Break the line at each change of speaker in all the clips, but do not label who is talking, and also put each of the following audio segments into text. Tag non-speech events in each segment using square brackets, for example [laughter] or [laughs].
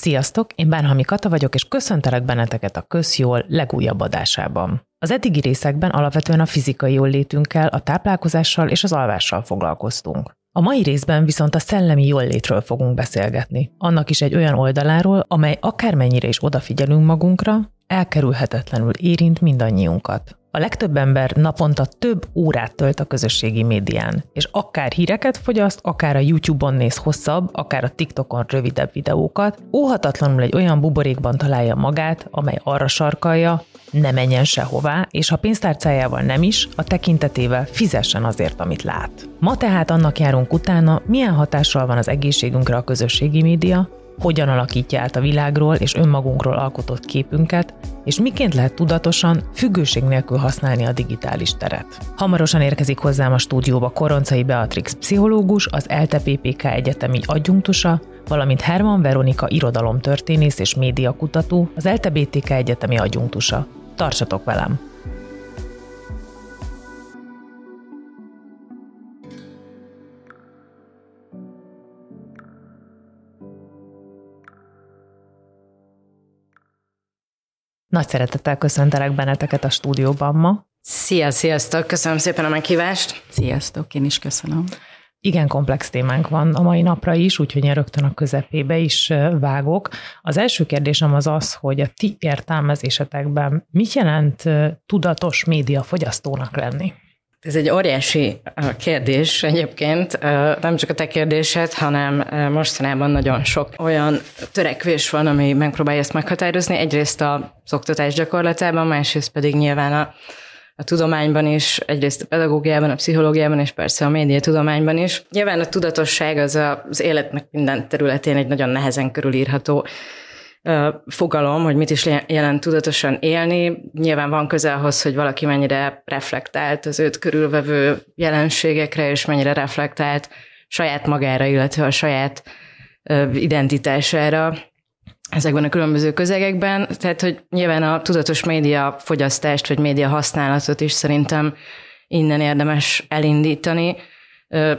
Sziasztok, én Bánhami Kata vagyok, és köszöntelek benneteket a Közjól legújabb adásában. Az eddigi részekben alapvetően a fizikai jóllétünkkel, a táplálkozással és az alvással foglalkoztunk. A mai részben viszont a szellemi jóllétről fogunk beszélgetni. Annak is egy olyan oldaláról, amely akármennyire is odafigyelünk magunkra, elkerülhetetlenül érint mindannyiunkat. A legtöbb ember naponta több órát tölt a közösségi médián, és akár híreket fogyaszt, akár a YouTube-on néz hosszabb, akár a TikTokon rövidebb videókat, óhatatlanul egy olyan buborékban találja magát, amely arra sarkalja, ne menjen sehová, és ha pénztárcájával nem is, a tekintetével fizessen azért, amit lát. Ma tehát annak járunk utána, milyen hatással van az egészségünkre a közösségi média, hogyan alakítja át a világról és önmagunkról alkotott képünket, és miként lehet tudatosan, függőség nélkül használni a digitális teret. Hamarosan érkezik hozzám a stúdióba Koroncai Beatrix pszichológus, az ELTE PPK egyetemi adjunktusa, valamint Herman Veronika irodalomtörténész és médiakutató, az ELTE BTK egyetemi adjunktusa. Tartsatok velem! Nagy szeretettel köszöntelek benneteket a stúdióban ma.
Szia, sziasztok! Köszönöm szépen a meghívást.
Sziasztok, én is köszönöm.
Igen komplex témánk van a mai napra is, úgyhogy én rögtön a közepébe is vágok. Az első kérdésem az az, hogy a ti értelmezésetekben mit jelent tudatos médiafogyasztónak lenni?
Ez egy óriási kérdés egyébként, nem csak a te kérdésed, hanem mostanában nagyon sok olyan törekvés van, ami megpróbálja ezt meghatározni. Egyrészt az oktatás gyakorlatában, másrészt pedig nyilván a, a tudományban is, egyrészt a pedagógiában, a pszichológiában, és persze a média tudományban is. Nyilván a tudatosság az az életnek minden területén egy nagyon nehezen körülírható fogalom, hogy mit is jelent tudatosan élni. Nyilván van közel ahhoz, hogy valaki mennyire reflektált az őt körülvevő jelenségekre, és mennyire reflektált saját magára, illetve a saját identitására ezekben a különböző közegekben. Tehát, hogy nyilván a tudatos média fogyasztást, vagy média használatot is szerintem innen érdemes elindítani.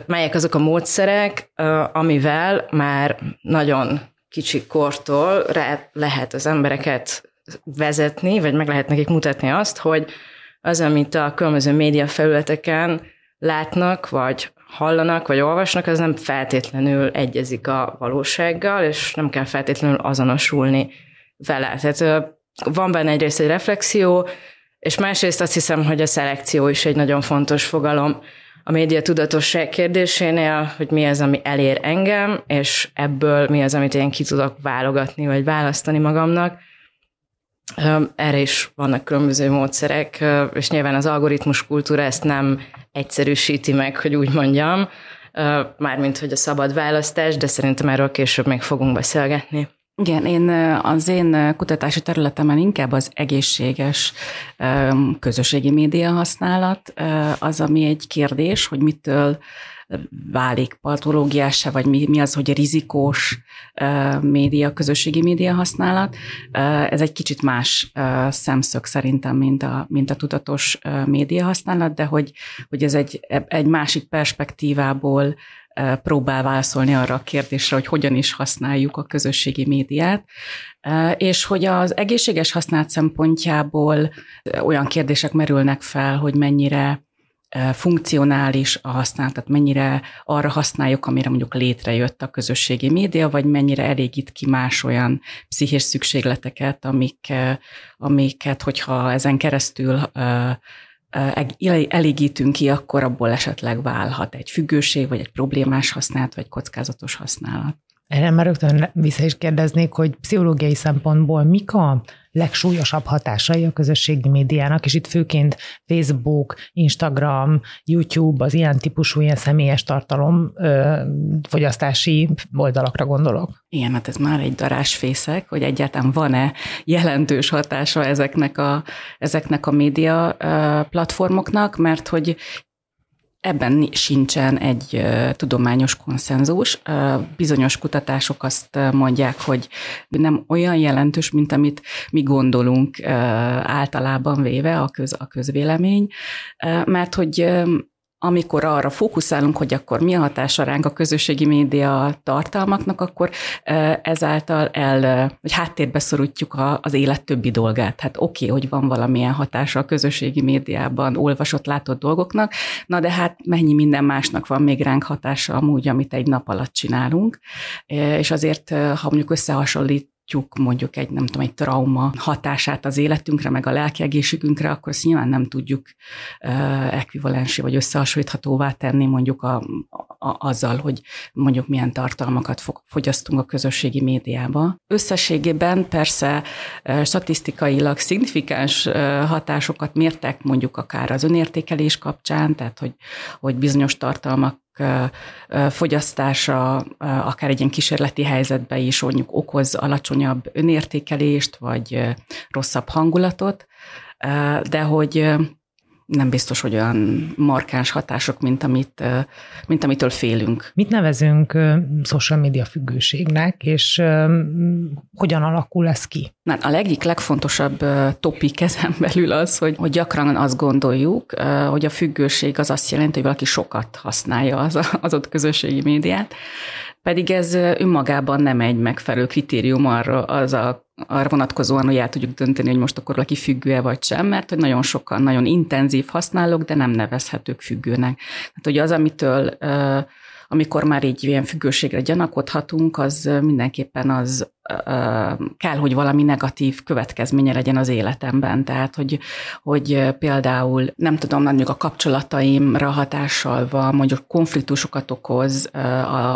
Melyek azok a módszerek, amivel már nagyon kicsi kortól rá lehet az embereket vezetni, vagy meg lehet nekik mutatni azt, hogy az, amit a különböző média felületeken látnak, vagy hallanak, vagy olvasnak, az nem feltétlenül egyezik a valósággal, és nem kell feltétlenül azonosulni vele. Tehát van benne egyrészt egy reflexió, és másrészt azt hiszem, hogy a szelekció is egy nagyon fontos fogalom a média tudatosság kérdésénél, hogy mi az, ami elér engem, és ebből mi az, amit én ki tudok válogatni, vagy választani magamnak. Erre is vannak különböző módszerek, és nyilván az algoritmus kultúra ezt nem egyszerűsíti meg, hogy úgy mondjam, mármint hogy a szabad választás, de szerintem erről később még fogunk beszélgetni.
Igen, én az én kutatási területemen inkább az egészséges közösségi média használat az, ami egy kérdés, hogy mitől válik patológiása, vagy mi, mi az, hogy rizikós média, közösségi média használat. Ez egy kicsit más szemszög szerintem, mint a, mint a tudatos média használat, de hogy, hogy ez egy, egy másik perspektívából próbál válaszolni arra a kérdésre, hogy hogyan is használjuk a közösségi médiát, és hogy az egészséges használat szempontjából olyan kérdések merülnek fel, hogy mennyire funkcionális a használat, tehát mennyire arra használjuk, amire mondjuk létrejött a közösségi média, vagy mennyire elégít ki más olyan pszichés szükségleteket, amik, amiket, hogyha ezen keresztül elégítünk ki, akkor abból esetleg válhat egy függőség, vagy egy problémás használat, vagy kockázatos használat.
Erre már rögtön vissza is kérdeznék, hogy pszichológiai szempontból mik a legsúlyosabb hatásai a közösségi médiának, és itt főként Facebook, Instagram, YouTube, az ilyen típusú, ilyen személyes tartalom ö, fogyasztási oldalakra gondolok.
Igen, hát ez már egy darásfészek, hogy egyáltalán van-e jelentős hatása ezeknek a, ezeknek a média platformoknak, mert hogy Ebben sincsen egy tudományos konszenzus. Bizonyos kutatások azt mondják, hogy nem olyan jelentős, mint amit mi gondolunk általában véve a, köz, a közvélemény, mert hogy amikor arra fókuszálunk, hogy akkor mi a hatása ránk a közösségi média tartalmaknak, akkor ezáltal el, vagy háttérbe szorítjuk az élet többi dolgát. Hát oké, okay, hogy van valamilyen hatása a közösségi médiában olvasott, látott dolgoknak, na de hát mennyi minden másnak van még ránk hatása amúgy, amit egy nap alatt csinálunk. És azért, ha mondjuk összehasonlít látjuk mondjuk egy, nem tudom, egy trauma hatását az életünkre, meg a lelki egészségünkre, akkor ezt nyilván nem tudjuk uh, ekvivalensi vagy összehasonlíthatóvá tenni mondjuk a, a, azzal, hogy mondjuk milyen tartalmakat fogyasztunk a közösségi médiába. Összességében persze uh, statisztikailag szignifikáns uh, hatásokat mértek mondjuk akár az önértékelés kapcsán, tehát hogy, hogy bizonyos tartalmak fogyasztása akár egy ilyen kísérleti helyzetben is mondjuk okoz alacsonyabb önértékelést, vagy rosszabb hangulatot, de hogy nem biztos, hogy olyan markáns hatások, mint, amit, mint amitől félünk.
Mit nevezünk social media függőségnek, és hogyan alakul ez ki?
Na, a egyik legfontosabb topik ezen belül az, hogy, hogy gyakran azt gondoljuk, hogy a függőség az azt jelenti, hogy valaki sokat használja az, az ott közösségi médiát, pedig ez önmagában nem egy megfelelő kritérium arra, az a arra vonatkozóan, hogy el tudjuk dönteni, hogy most akkor valaki függő-e vagy sem, mert hogy nagyon sokan nagyon intenzív használók, de nem nevezhetők függőnek. Tehát hogy az, amitől amikor már így ilyen függőségre gyanakodhatunk, az mindenképpen az kell, hogy valami negatív következménye legyen az életemben. Tehát, hogy, hogy például nem tudom, mondjuk a kapcsolataimra hatással van, mondjuk konfliktusokat okoz a,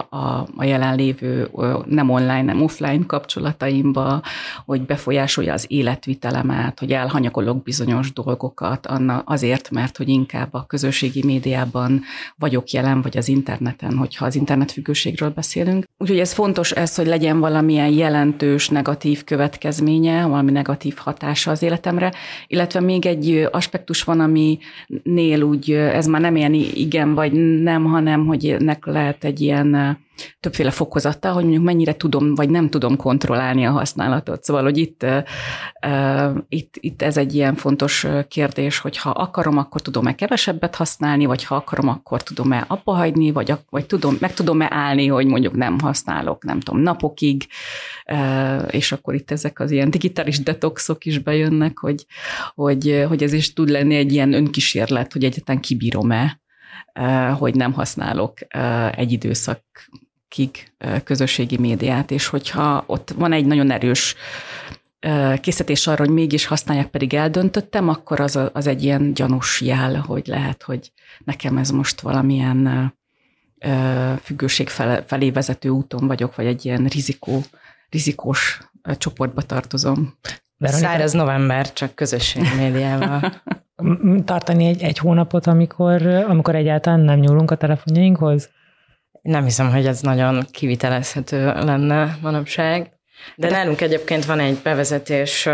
a, a jelenlévő nem online, nem offline kapcsolataimba, hogy befolyásolja az életvitelemet, hogy elhanyagolok bizonyos dolgokat anna, azért, mert hogy inkább a közösségi médiában vagyok jelen, vagy az interneten, hogyha az internetfüggőségről beszélünk. Úgyhogy ez fontos ez, hogy legyen valamilyen jelen jelentős negatív következménye, valami negatív hatása az életemre, illetve még egy aspektus van, aminél úgy, ez már nem ilyen igen vagy nem, hanem hogy ennek lehet egy ilyen többféle fokozata, hogy mondjuk mennyire tudom, vagy nem tudom kontrollálni a használatot. Szóval, hogy itt, itt, itt ez egy ilyen fontos kérdés, hogy ha akarom, akkor tudom-e kevesebbet használni, vagy ha akarom, akkor tudom-e abba hagyni, vagy, vagy tudom, meg tudom-e állni, hogy mondjuk nem használok, nem tudom, napokig, és akkor itt ezek az ilyen digitális detoxok is bejönnek, hogy, hogy, hogy ez is tud lenni egy ilyen önkísérlet, hogy egyáltalán kibírom-e, hogy nem használok egy időszak kik közösségi médiát, és hogyha ott van egy nagyon erős készítés arra, hogy mégis használják, pedig eldöntöttem, akkor az, az egy ilyen gyanús jel, hogy lehet, hogy nekem ez most valamilyen függőség felé vezető úton vagyok, vagy egy ilyen rizikó, rizikós csoportba tartozom.
Veronika? Száraz november, csak közösségi médiával.
Tartani egy, egy hónapot, amikor, amikor egyáltalán nem nyúlunk a telefonjainkhoz?
Nem hiszem, hogy ez nagyon kivitelezhető lenne manapság. De, De nálunk egyébként van egy bevezetés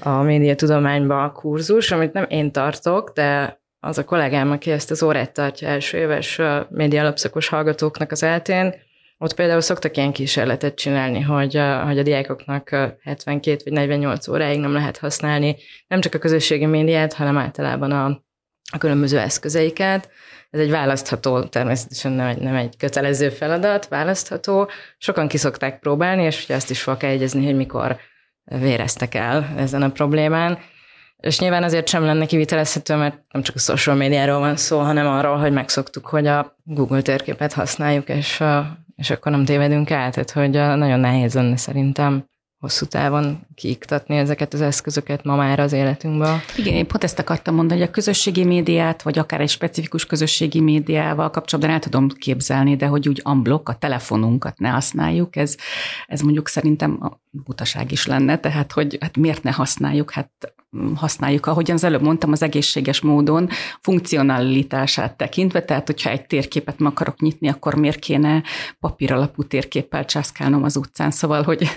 a médiatudományba kurzus, amit nem én tartok, de az a kollégám, aki ezt az órát tartja első éves média alapszakos hallgatóknak az eltén, ott például szoktak ilyen kísérletet csinálni, hogy hogy a diákoknak 72 vagy 48 óráig nem lehet használni nem csak a közösségi médiát, hanem általában a, a különböző eszközeiket, ez egy választható, természetesen nem egy, nem egy kötelező feladat, választható. Sokan kiszokták próbálni, és ugye azt is fel egyezni, hogy mikor véreztek el ezen a problémán. És nyilván azért sem lenne kivitelezhető, mert nem csak a social médiáról van szó, hanem arról, hogy megszoktuk, hogy a Google térképet használjuk, és, és akkor nem tévedünk el. Tehát, hogy nagyon nehéz lenne szerintem hosszú távon kiiktatni ezeket az eszközöket ma már az életünkbe.
Igen, én pont ezt akartam mondani, hogy a közösségi médiát, vagy akár egy specifikus közösségi médiával kapcsolatban el tudom képzelni, de hogy úgy unblock a telefonunkat ne használjuk, ez, ez mondjuk szerintem butaság is lenne, tehát hogy hát miért ne használjuk, hát használjuk, ahogyan az előbb mondtam, az egészséges módon funkcionalitását tekintve, tehát hogyha egy térképet meg akarok nyitni, akkor miért kéne papír alapú térképpel császkálnom az utcán, szóval, hogy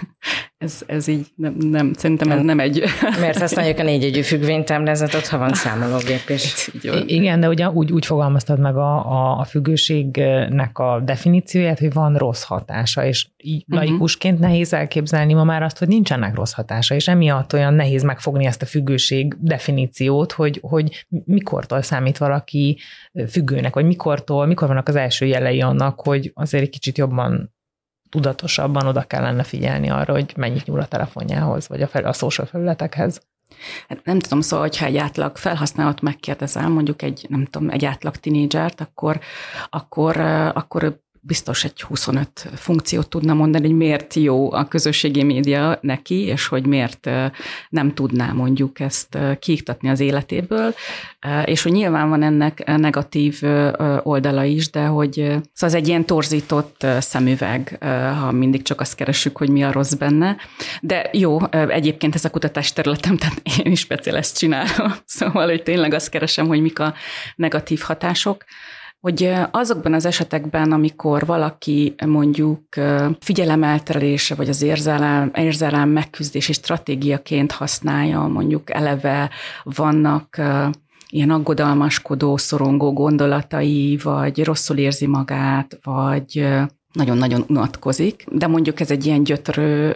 ez, ez így nem, nem szerintem ez nem egy...
Miért használjuk a négyegyű függvénytáblázatot, ha van számológép is? [laughs]
Igen, de ugye úgy, úgy fogalmaztad meg a, a, a függőségnek a definícióját, hogy van rossz hatása, és így uh-huh. laikusként nehéz elképzelni ma már azt, hogy nincsenek rossz hatása, és emiatt olyan nehéz megfogni ezt a függőség definíciót, hogy, hogy mikortól számít valaki függőnek, vagy mikortól, mikor vannak az első jelei annak, hogy azért egy kicsit jobban tudatosabban oda kellene figyelni arra, hogy mennyit nyúl a telefonjához, vagy a, fel, a social felületekhez.
Hát nem tudom, szóval, hogyha egy átlag felhasználót megkérdezel, mondjuk egy, nem tudom, egy átlag tinédzsert, akkor, akkor, akkor biztos egy 25 funkciót tudna mondani, hogy miért jó a közösségi média neki, és hogy miért nem tudná mondjuk ezt kiiktatni az életéből, és hogy nyilván van ennek negatív oldala is, de hogy szóval az egy ilyen torzított szemüveg, ha mindig csak azt keresünk, hogy mi a rossz benne. De jó, egyébként ez a kutatás területem, tehát én is speciál ezt csinálom, [laughs] szóval, hogy tényleg azt keresem, hogy mik a negatív hatások hogy azokban az esetekben, amikor valaki mondjuk figyelemelterése vagy az érzelem, érzelem megküzdési stratégiaként használja, mondjuk eleve vannak ilyen aggodalmaskodó, szorongó gondolatai, vagy rosszul érzi magát, vagy nagyon-nagyon unatkozik, de mondjuk ez egy ilyen gyötrő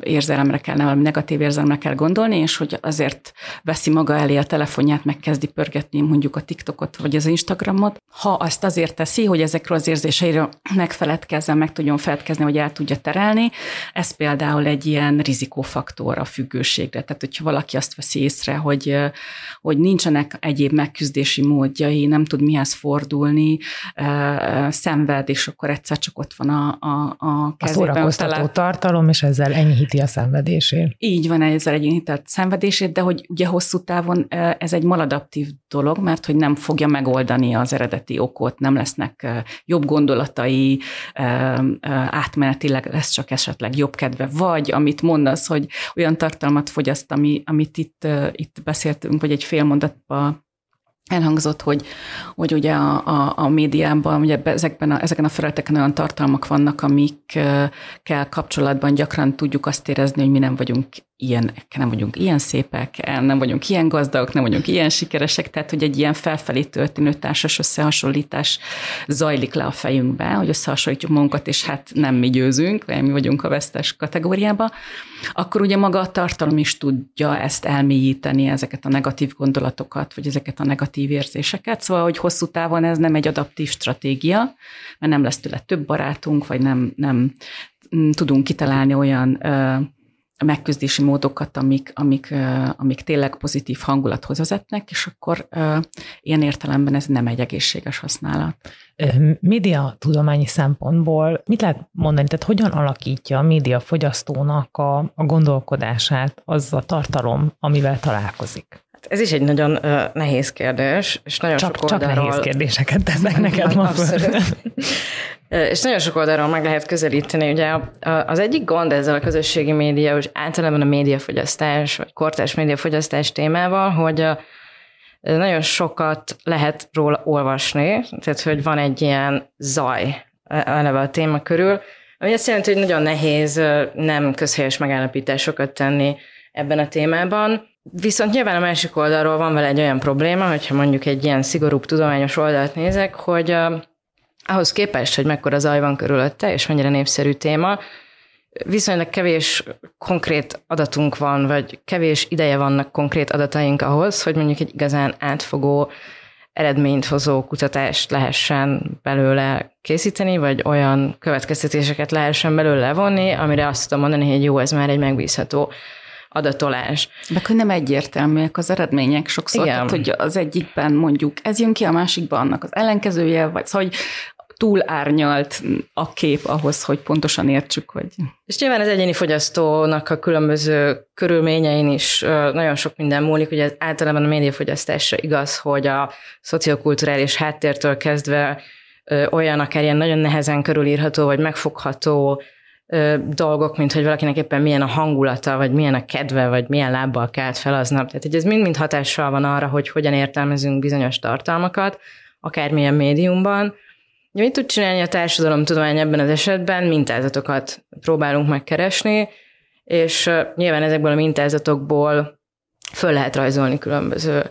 érzelemre kell, valami negatív érzelemre kell gondolni, és hogy azért veszi maga elé a telefonját, megkezdi pörgetni mondjuk a TikTokot vagy az Instagramot. Ha azt azért teszi, hogy ezekről az érzéseiről megfeledkezzen, meg tudjon feledkezni, vagy el tudja terelni, ez például egy ilyen rizikófaktor a függőségre. Tehát, hogyha valaki azt veszi észre, hogy, hogy nincsenek egyéb megküzdési módjai, nem tud mihez fordulni, szenved, és akkor egyszer csak ott ott van a, a, a
kezében. A szórakoztató talál... tartalom, és ezzel enyhíti a szenvedését.
Így van, ezzel enyhíti a szenvedését, de hogy ugye hosszú távon ez egy maladaptív dolog, mert hogy nem fogja megoldani az eredeti okot, nem lesznek jobb gondolatai, átmenetileg lesz csak esetleg jobb kedve, vagy amit mondasz, hogy olyan tartalmat fogyaszt, ami, amit itt, itt beszéltünk, vagy egy fél mondatban elhangzott, hogy, hogy ugye a, a, a médiában, ugye ezekben a, ezeken a felületeken olyan tartalmak vannak, amikkel kapcsolatban gyakran tudjuk azt érezni, hogy mi nem vagyunk ilyen, nem vagyunk ilyen szépek, nem vagyunk ilyen gazdagok, nem vagyunk ilyen sikeresek, tehát hogy egy ilyen felfelé történő társas összehasonlítás zajlik le a fejünkbe, hogy összehasonlítjuk magunkat, és hát nem mi győzünk, vagy mi vagyunk a vesztes kategóriába, akkor ugye maga a tartalom is tudja ezt elmélyíteni, ezeket a negatív gondolatokat, vagy ezeket a negatív érzéseket, szóval, hogy hosszú távon ez nem egy adaptív stratégia, mert nem lesz tőle több barátunk, vagy nem, nem tudunk kitalálni olyan megküzdési módokat, amik, amik, amik tényleg pozitív hangulathoz vezetnek, és akkor ilyen értelemben ez nem egy egészséges használat.
Média tudományi szempontból mit lehet mondani, tehát hogyan alakítja a média fogyasztónak a, a gondolkodását az a tartalom, amivel találkozik?
Hát ez is egy nagyon uh, nehéz kérdés, és nagyon
csak,
sok
oldalról... Csak nehéz kérdéseket tesznek neked ma
És nagyon sok oldalról meg lehet közelíteni. Ugye az egyik gond ezzel a közösségi média, és általában a médiafogyasztás, vagy kortárs médiafogyasztás témával, hogy nagyon sokat lehet róla olvasni, tehát hogy van egy ilyen zaj eleve a téma körül, ami azt jelenti, hogy nagyon nehéz nem közhelyes megállapításokat tenni ebben a témában. Viszont nyilván a másik oldalról van vele egy olyan probléma, hogyha mondjuk egy ilyen szigorúbb tudományos oldalt nézek, hogy ahhoz képest, hogy mekkora zaj van körülötte, és mennyire népszerű téma, viszonylag kevés konkrét adatunk van, vagy kevés ideje vannak konkrét adataink ahhoz, hogy mondjuk egy igazán átfogó, eredményt hozó kutatást lehessen belőle készíteni, vagy olyan következtetéseket lehessen belőle levonni, amire azt tudom mondani, hogy jó, ez már egy megbízható adatolás.
De akkor nem egyértelműek az eredmények sokszor, Igen. tehát, hogy az egyikben mondjuk ez jön ki, a másikban annak az ellenkezője, vagy szóval, hogy túl árnyalt a kép ahhoz, hogy pontosan értsük, hogy...
És nyilván az egyéni fogyasztónak a különböző körülményein is nagyon sok minden múlik, ugye általában a médiafogyasztásra igaz, hogy a szociokulturális háttértől kezdve olyan akár ilyen nagyon nehezen körülírható, vagy megfogható dolgok, mint hogy valakinek éppen milyen a hangulata, vagy milyen a kedve, vagy milyen lábbal kelt fel aznap. Tehát hogy ez mind-mind hatással van arra, hogy hogyan értelmezünk bizonyos tartalmakat, akármilyen médiumban, Mit tud csinálni a társadalomtudomány ebben az esetben? Mintázatokat próbálunk megkeresni, és nyilván ezekből a mintázatokból föl lehet rajzolni különböző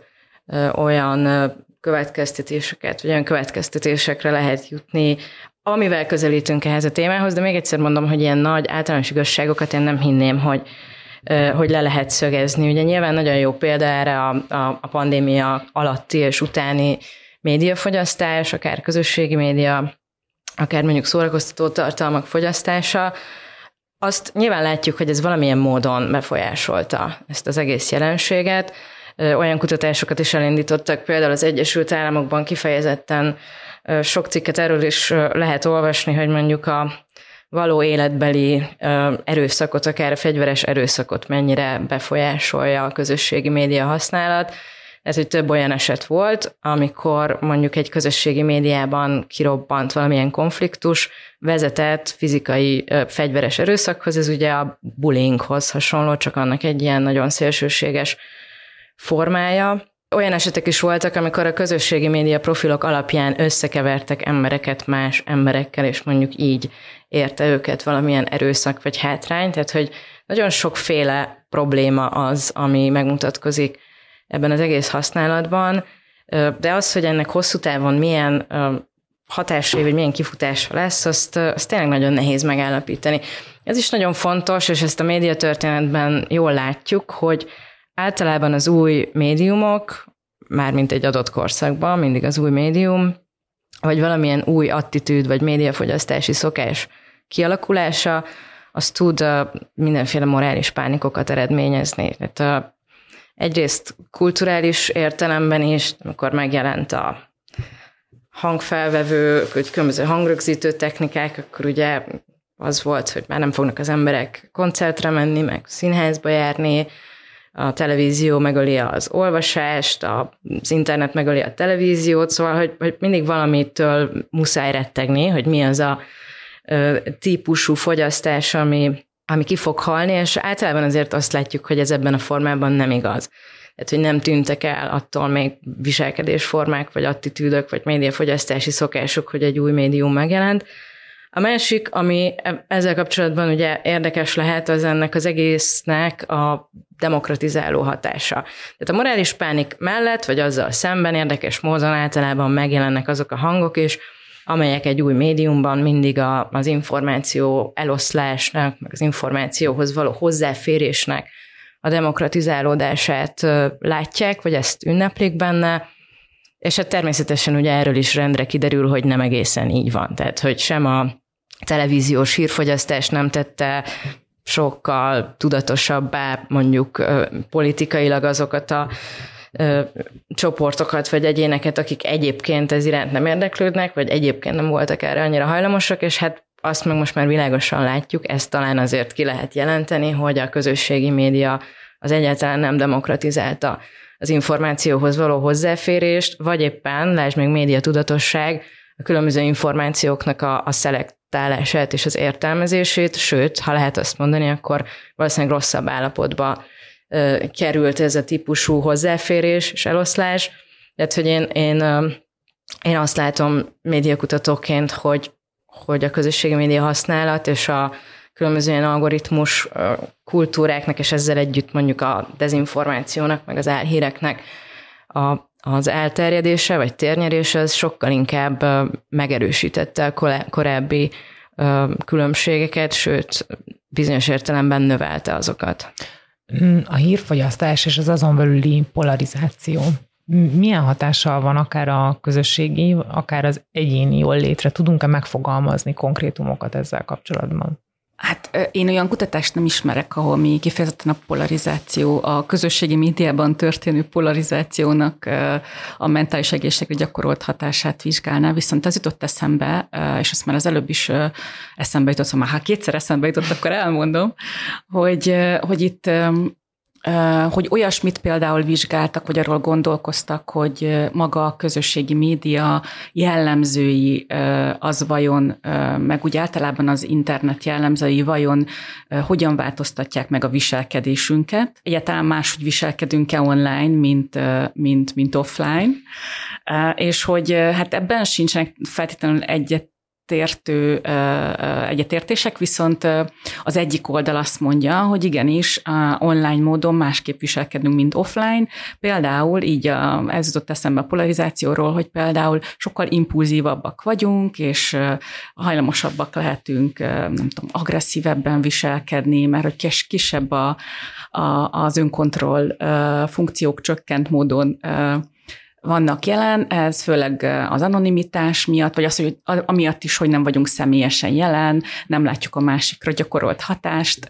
olyan következtetéseket, vagy olyan következtetésekre lehet jutni, amivel közelítünk ehhez a témához, de még egyszer mondom, hogy ilyen nagy általános igazságokat én nem hinném, hogy, hogy le lehet szögezni. Ugye nyilván nagyon jó példa erre a, a, a pandémia alatti és utáni médiafogyasztás, akár közösségi média, akár mondjuk szórakoztató tartalmak fogyasztása, azt nyilván látjuk, hogy ez valamilyen módon befolyásolta ezt az egész jelenséget. Olyan kutatásokat is elindítottak, például az Egyesült Államokban kifejezetten sok cikket erről is lehet olvasni, hogy mondjuk a való életbeli erőszakot, akár a fegyveres erőszakot mennyire befolyásolja a közösségi média használat. Ez, hogy több olyan eset volt, amikor mondjuk egy közösségi médiában kirobbant valamilyen konfliktus, vezetett fizikai fegyveres erőszakhoz, ez ugye a bullyinghoz hasonló, csak annak egy ilyen nagyon szélsőséges formája. Olyan esetek is voltak, amikor a közösségi média profilok alapján összekevertek embereket más emberekkel, és mondjuk így érte őket valamilyen erőszak vagy hátrány, tehát hogy nagyon sokféle probléma az, ami megmutatkozik ebben az egész használatban, de az, hogy ennek hosszú távon milyen hatásai, vagy milyen kifutása lesz, azt, azt tényleg nagyon nehéz megállapítani. Ez is nagyon fontos, és ezt a médiatörténetben jól látjuk, hogy általában az új médiumok, mármint egy adott korszakban, mindig az új médium, vagy valamilyen új attitűd, vagy médiafogyasztási szokás kialakulása, az tud mindenféle morális pánikokat eredményezni. Tehát egyrészt kulturális értelemben is, amikor megjelent a hangfelvevő, különböző hangrögzítő technikák, akkor ugye az volt, hogy már nem fognak az emberek koncertre menni, meg színházba járni, a televízió megöli az olvasást, az internet megöli a televíziót, szóval, hogy, hogy mindig valamitől muszáj rettegni, hogy mi az a ö, típusú fogyasztás, ami, ami ki fog halni, és általában azért azt látjuk, hogy ez ebben a formában nem igaz. Tehát, hogy nem tűntek el attól még viselkedésformák, vagy attitűdök, vagy médiafogyasztási szokások, hogy egy új médium megjelent. A másik, ami ezzel kapcsolatban ugye érdekes lehet, az ennek az egésznek a demokratizáló hatása. Tehát a morális pánik mellett, vagy azzal szemben érdekes módon általában megjelennek azok a hangok is, amelyek egy új médiumban mindig a, az információ eloszlásnak, meg az információhoz való hozzáférésnek a demokratizálódását látják, vagy ezt ünneplik benne, és hát természetesen ugye erről is rendre kiderül, hogy nem egészen így van. Tehát, hogy sem a televíziós hírfogyasztás nem tette sokkal tudatosabbá mondjuk politikailag azokat a csoportokat vagy egyéneket, akik egyébként ez iránt nem érdeklődnek, vagy egyébként nem voltak erre annyira hajlamosak, és hát azt meg most már világosan látjuk, ezt talán azért ki lehet jelenteni, hogy a közösségi média az egyáltalán nem demokratizálta az információhoz való hozzáférést, vagy éppen, lásd még média tudatosság, a különböző információknak a, a szelektálását és az értelmezését, sőt, ha lehet azt mondani, akkor valószínűleg rosszabb állapotba ö, került ez a típusú hozzáférés és eloszlás. Tehát, hogy én, én, ö, én azt látom médiakutatóként, hogy hogy a közösségi média használat és a különböző ilyen algoritmus kultúráknak, és ezzel együtt mondjuk a dezinformációnak, meg az álhíreknek a, az elterjedése vagy térnyerése, az sokkal inkább megerősítette a korábbi különbségeket, sőt, bizonyos értelemben növelte azokat.
A hírfogyasztás és az azon belüli polarizáció milyen hatással van akár a közösségi, akár az egyéni jól létre? Tudunk-e megfogalmazni konkrétumokat ezzel kapcsolatban?
Hát én olyan kutatást nem ismerek, ahol mi kifejezetten a polarizáció, a közösségi médiában történő polarizációnak a mentális egészségre gyakorolt hatását vizsgálná, viszont az jutott eszembe, és azt már az előbb is eszembe jutott, szóval ha kétszer eszembe jutott, akkor elmondom, hogy, hogy itt hogy olyasmit például vizsgáltak, vagy arról gondolkoztak, hogy maga a közösségi média jellemzői az vajon, meg úgy általában az internet jellemzői vajon hogyan változtatják meg a viselkedésünket. Egyáltalán máshogy viselkedünk-e online, mint, mint, mint offline, és hogy hát ebben sincsenek feltétlenül egyet egyetértő, egyetértések, viszont az egyik oldal azt mondja, hogy igenis online módon másképp viselkedünk, mint offline. Például így a, ez jutott eszembe a polarizációról, hogy például sokkal impulzívabbak vagyunk, és hajlamosabbak lehetünk, nem tudom, agresszívebben viselkedni, mert hogy kisebb a, a, az önkontroll funkciók csökkent módon vannak jelen, ez főleg az anonimitás miatt, vagy az, hogy amiatt is, hogy nem vagyunk személyesen jelen, nem látjuk a másikra gyakorolt hatást,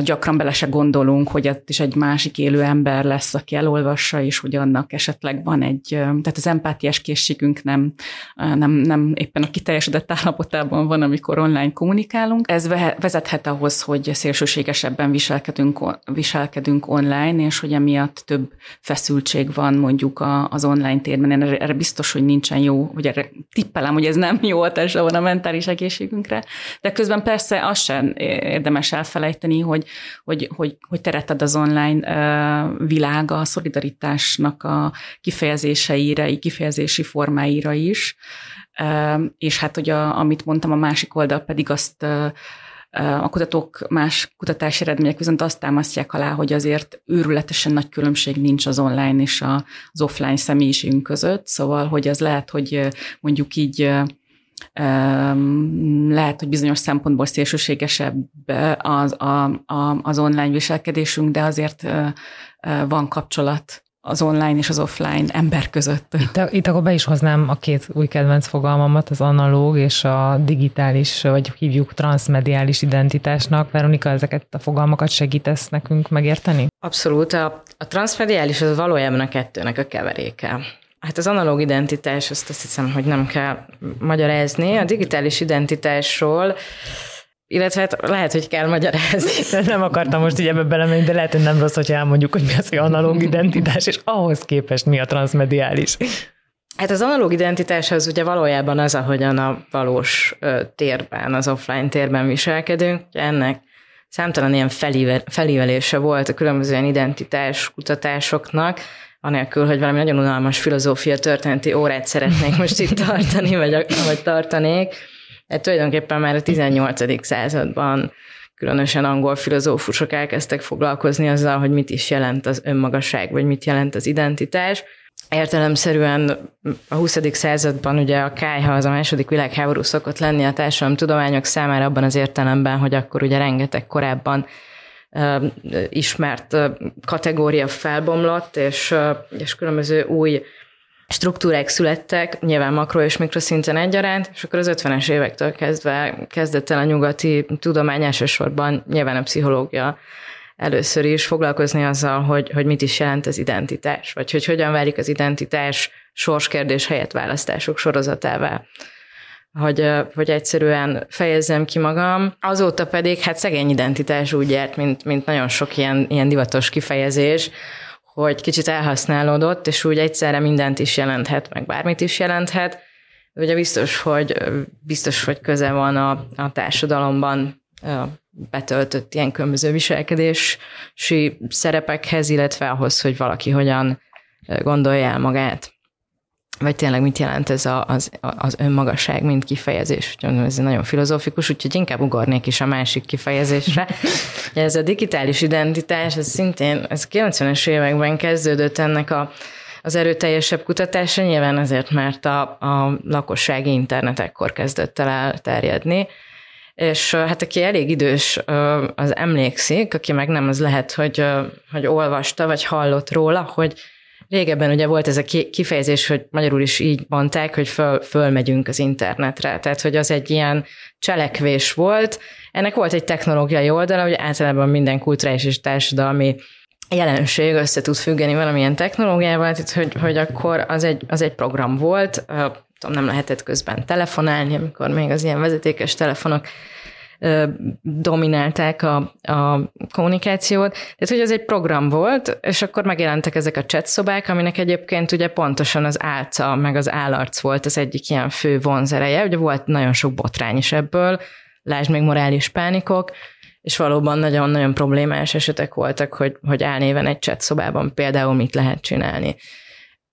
gyakran bele se gondolunk, hogy ott is egy másik élő ember lesz, aki elolvassa, és hogy annak esetleg van egy, tehát az empátiás készségünk nem, nem, nem éppen a kiteljesedett állapotában van, amikor online kommunikálunk. Ez vezethet ahhoz, hogy szélsőségesebben viselkedünk, viselkedünk online, és hogy emiatt több feszültség van mondjuk az online térben. Én erre biztos, hogy nincsen jó, vagy erre tippelem, hogy ez nem jó hatása van a mentális egészségünkre, de közben persze azt sem érdemes elfelejteni, tenni, hogy, hogy, hogy, hogy teret ad az online világa a szolidaritásnak a kifejezéseire, kifejezési formáira is. És hát, hogy a, amit mondtam, a másik oldal pedig azt a kutatók, más kutatási eredmények viszont azt támasztják alá, hogy azért őrületesen nagy különbség nincs az online és az offline személyiségünk között, szóval, hogy az lehet, hogy mondjuk így lehet, hogy bizonyos szempontból szélsőségesebb az, a, a, az online viselkedésünk, de azért van kapcsolat az online és az offline ember között.
Itt, itt akkor be is hoznám a két új kedvenc fogalmamat, az analóg és a digitális, vagy hívjuk transmediális identitásnak. Veronika, ezeket a fogalmakat segítesz nekünk megérteni?
Abszolút. A, a transmediális az valójában a kettőnek a keveréke. Hát az analóg identitás, azt azt hiszem, hogy nem kell magyarázni. A digitális identitásról illetve hát lehet, hogy kell magyarázni. [laughs] Nem akartam most így ebbe belemenni, de lehet, hogy nem rossz, hogyha elmondjuk, hogy mi az, hogy analóg identitás, és ahhoz képest mi a transmediális. Hát az analóg identitás az ugye valójában az, ahogyan a valós térben, az offline térben viselkedünk. Ennek számtalan ilyen felívelése volt a különböző ilyen identitás kutatásoknak, anélkül, hogy valami nagyon unalmas filozófia történeti órát szeretnék most itt tartani, vagy, vagy tartanék. Hát tulajdonképpen már a 18. században különösen angol filozófusok elkezdtek foglalkozni azzal, hogy mit is jelent az önmagasság, vagy mit jelent az identitás. Értelemszerűen a 20. században ugye a kájha az a második világháború szokott lenni a tudományok számára abban az értelemben, hogy akkor ugye rengeteg korábban ismert kategória felbomlott, és, és különböző új struktúrák születtek, nyilván makro és mikroszinten egyaránt, és akkor az 50-es évektől kezdve kezdett el a nyugati tudomány elsősorban, nyilván a pszichológia először is foglalkozni azzal, hogy, hogy mit is jelent az identitás, vagy hogy hogyan válik az identitás sorskérdés helyett választások sorozatává hogy, hogy egyszerűen fejezzem ki magam. Azóta pedig hát szegény identitás úgy járt, mint, mint nagyon sok ilyen, ilyen divatos kifejezés, hogy kicsit elhasználódott, és úgy egyszerre mindent is jelenthet, meg bármit is jelenthet. Ugye biztos, hogy, biztos, hogy köze van a, a társadalomban betöltött ilyen különböző viselkedési szerepekhez, illetve ahhoz, hogy valaki hogyan gondolja el magát vagy tényleg mit jelent ez a, az, az önmagasság, mint kifejezés. Ez nagyon filozófikus, úgyhogy inkább ugornék is a másik kifejezésre. [laughs] ez a digitális identitás, ez szintén, ez 90-es években kezdődött ennek a, az erőteljesebb kutatása, nyilván azért, mert a, a lakossági internet ekkor kezdett el elterjedni, és hát aki elég idős, az emlékszik, aki meg nem, az lehet, hogy, hogy olvasta, vagy hallott róla, hogy Régebben ugye volt ez a kifejezés, hogy magyarul is így mondták, hogy föl, fölmegyünk az internetre. Tehát, hogy az egy ilyen cselekvés volt. Ennek volt egy technológiai oldala, hogy általában minden kulturális és társadalmi jelenség össze tud függeni valamilyen technológiával, tehát hogy, hogy akkor az egy, az egy program volt, nem lehetett közben telefonálni, amikor még az ilyen vezetékes telefonok dominálták a, a kommunikációt. Tehát, hogy ez egy program volt, és akkor megjelentek ezek a chat szobák, aminek egyébként ugye pontosan az álca, meg az állarc volt az egyik ilyen fő vonzereje. Ugye volt nagyon sok botrány is ebből, lásd még morális pánikok, és valóban nagyon-nagyon problémás esetek voltak, hogy, hogy álnéven egy chat szobában például mit lehet csinálni.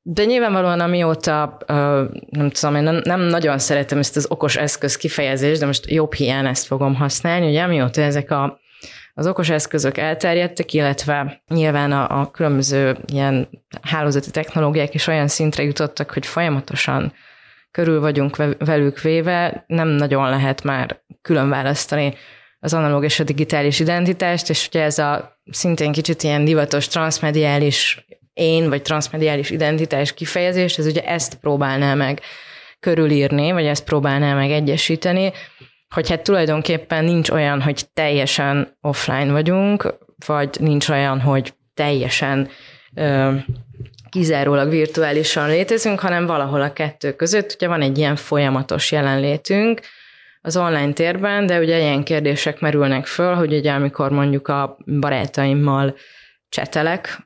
De nyilvánvalóan amióta, nem tudom, én nem, nagyon szeretem ezt az okos eszköz kifejezést, de most jobb hiány ezt fogom használni, hogy amióta ezek a, az okos eszközök elterjedtek, illetve nyilván a, a különböző ilyen hálózati technológiák is olyan szintre jutottak, hogy folyamatosan körül vagyunk velük véve, nem nagyon lehet már külön választani az analóg és a digitális identitást, és ugye ez a szintén kicsit ilyen divatos transmediális én, vagy transmediális identitás kifejezést, ez ugye ezt próbálná meg körülírni, vagy ezt próbálná meg egyesíteni, hogy hát tulajdonképpen nincs olyan, hogy teljesen offline vagyunk, vagy nincs olyan, hogy teljesen ö, kizárólag virtuálisan létezünk, hanem valahol a kettő között. Ugye van egy ilyen folyamatos jelenlétünk az online térben, de ugye ilyen kérdések merülnek föl, hogy ugye amikor mondjuk a barátaimmal csetelek,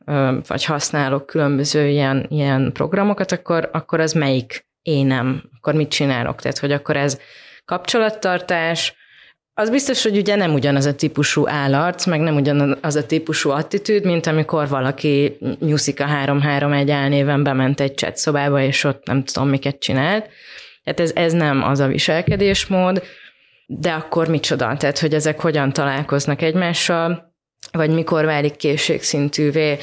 vagy használok különböző ilyen, ilyen programokat, akkor, akkor az melyik énem, akkor mit csinálok? Tehát, hogy akkor ez kapcsolattartás, az biztos, hogy ugye nem ugyanaz a típusú állarc, meg nem ugyanaz a típusú attitűd, mint amikor valaki Nyuszika 331 álnéven bement egy chat szobába, és ott nem tudom, miket csinált. Tehát ez, ez nem az a viselkedésmód, de akkor micsoda? Tehát, hogy ezek hogyan találkoznak egymással, vagy mikor válik készségszintűvé,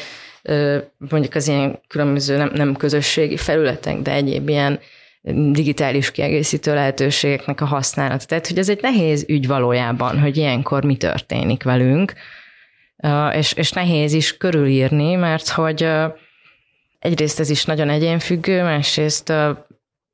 mondjuk az ilyen különböző nem, nem közösségi felületek, de egyéb ilyen digitális kiegészítő lehetőségeknek a használata. Tehát, hogy ez egy nehéz ügy valójában, hogy ilyenkor mi történik velünk, és, és nehéz is körülírni, mert hogy egyrészt ez is nagyon egyénfüggő, másrészt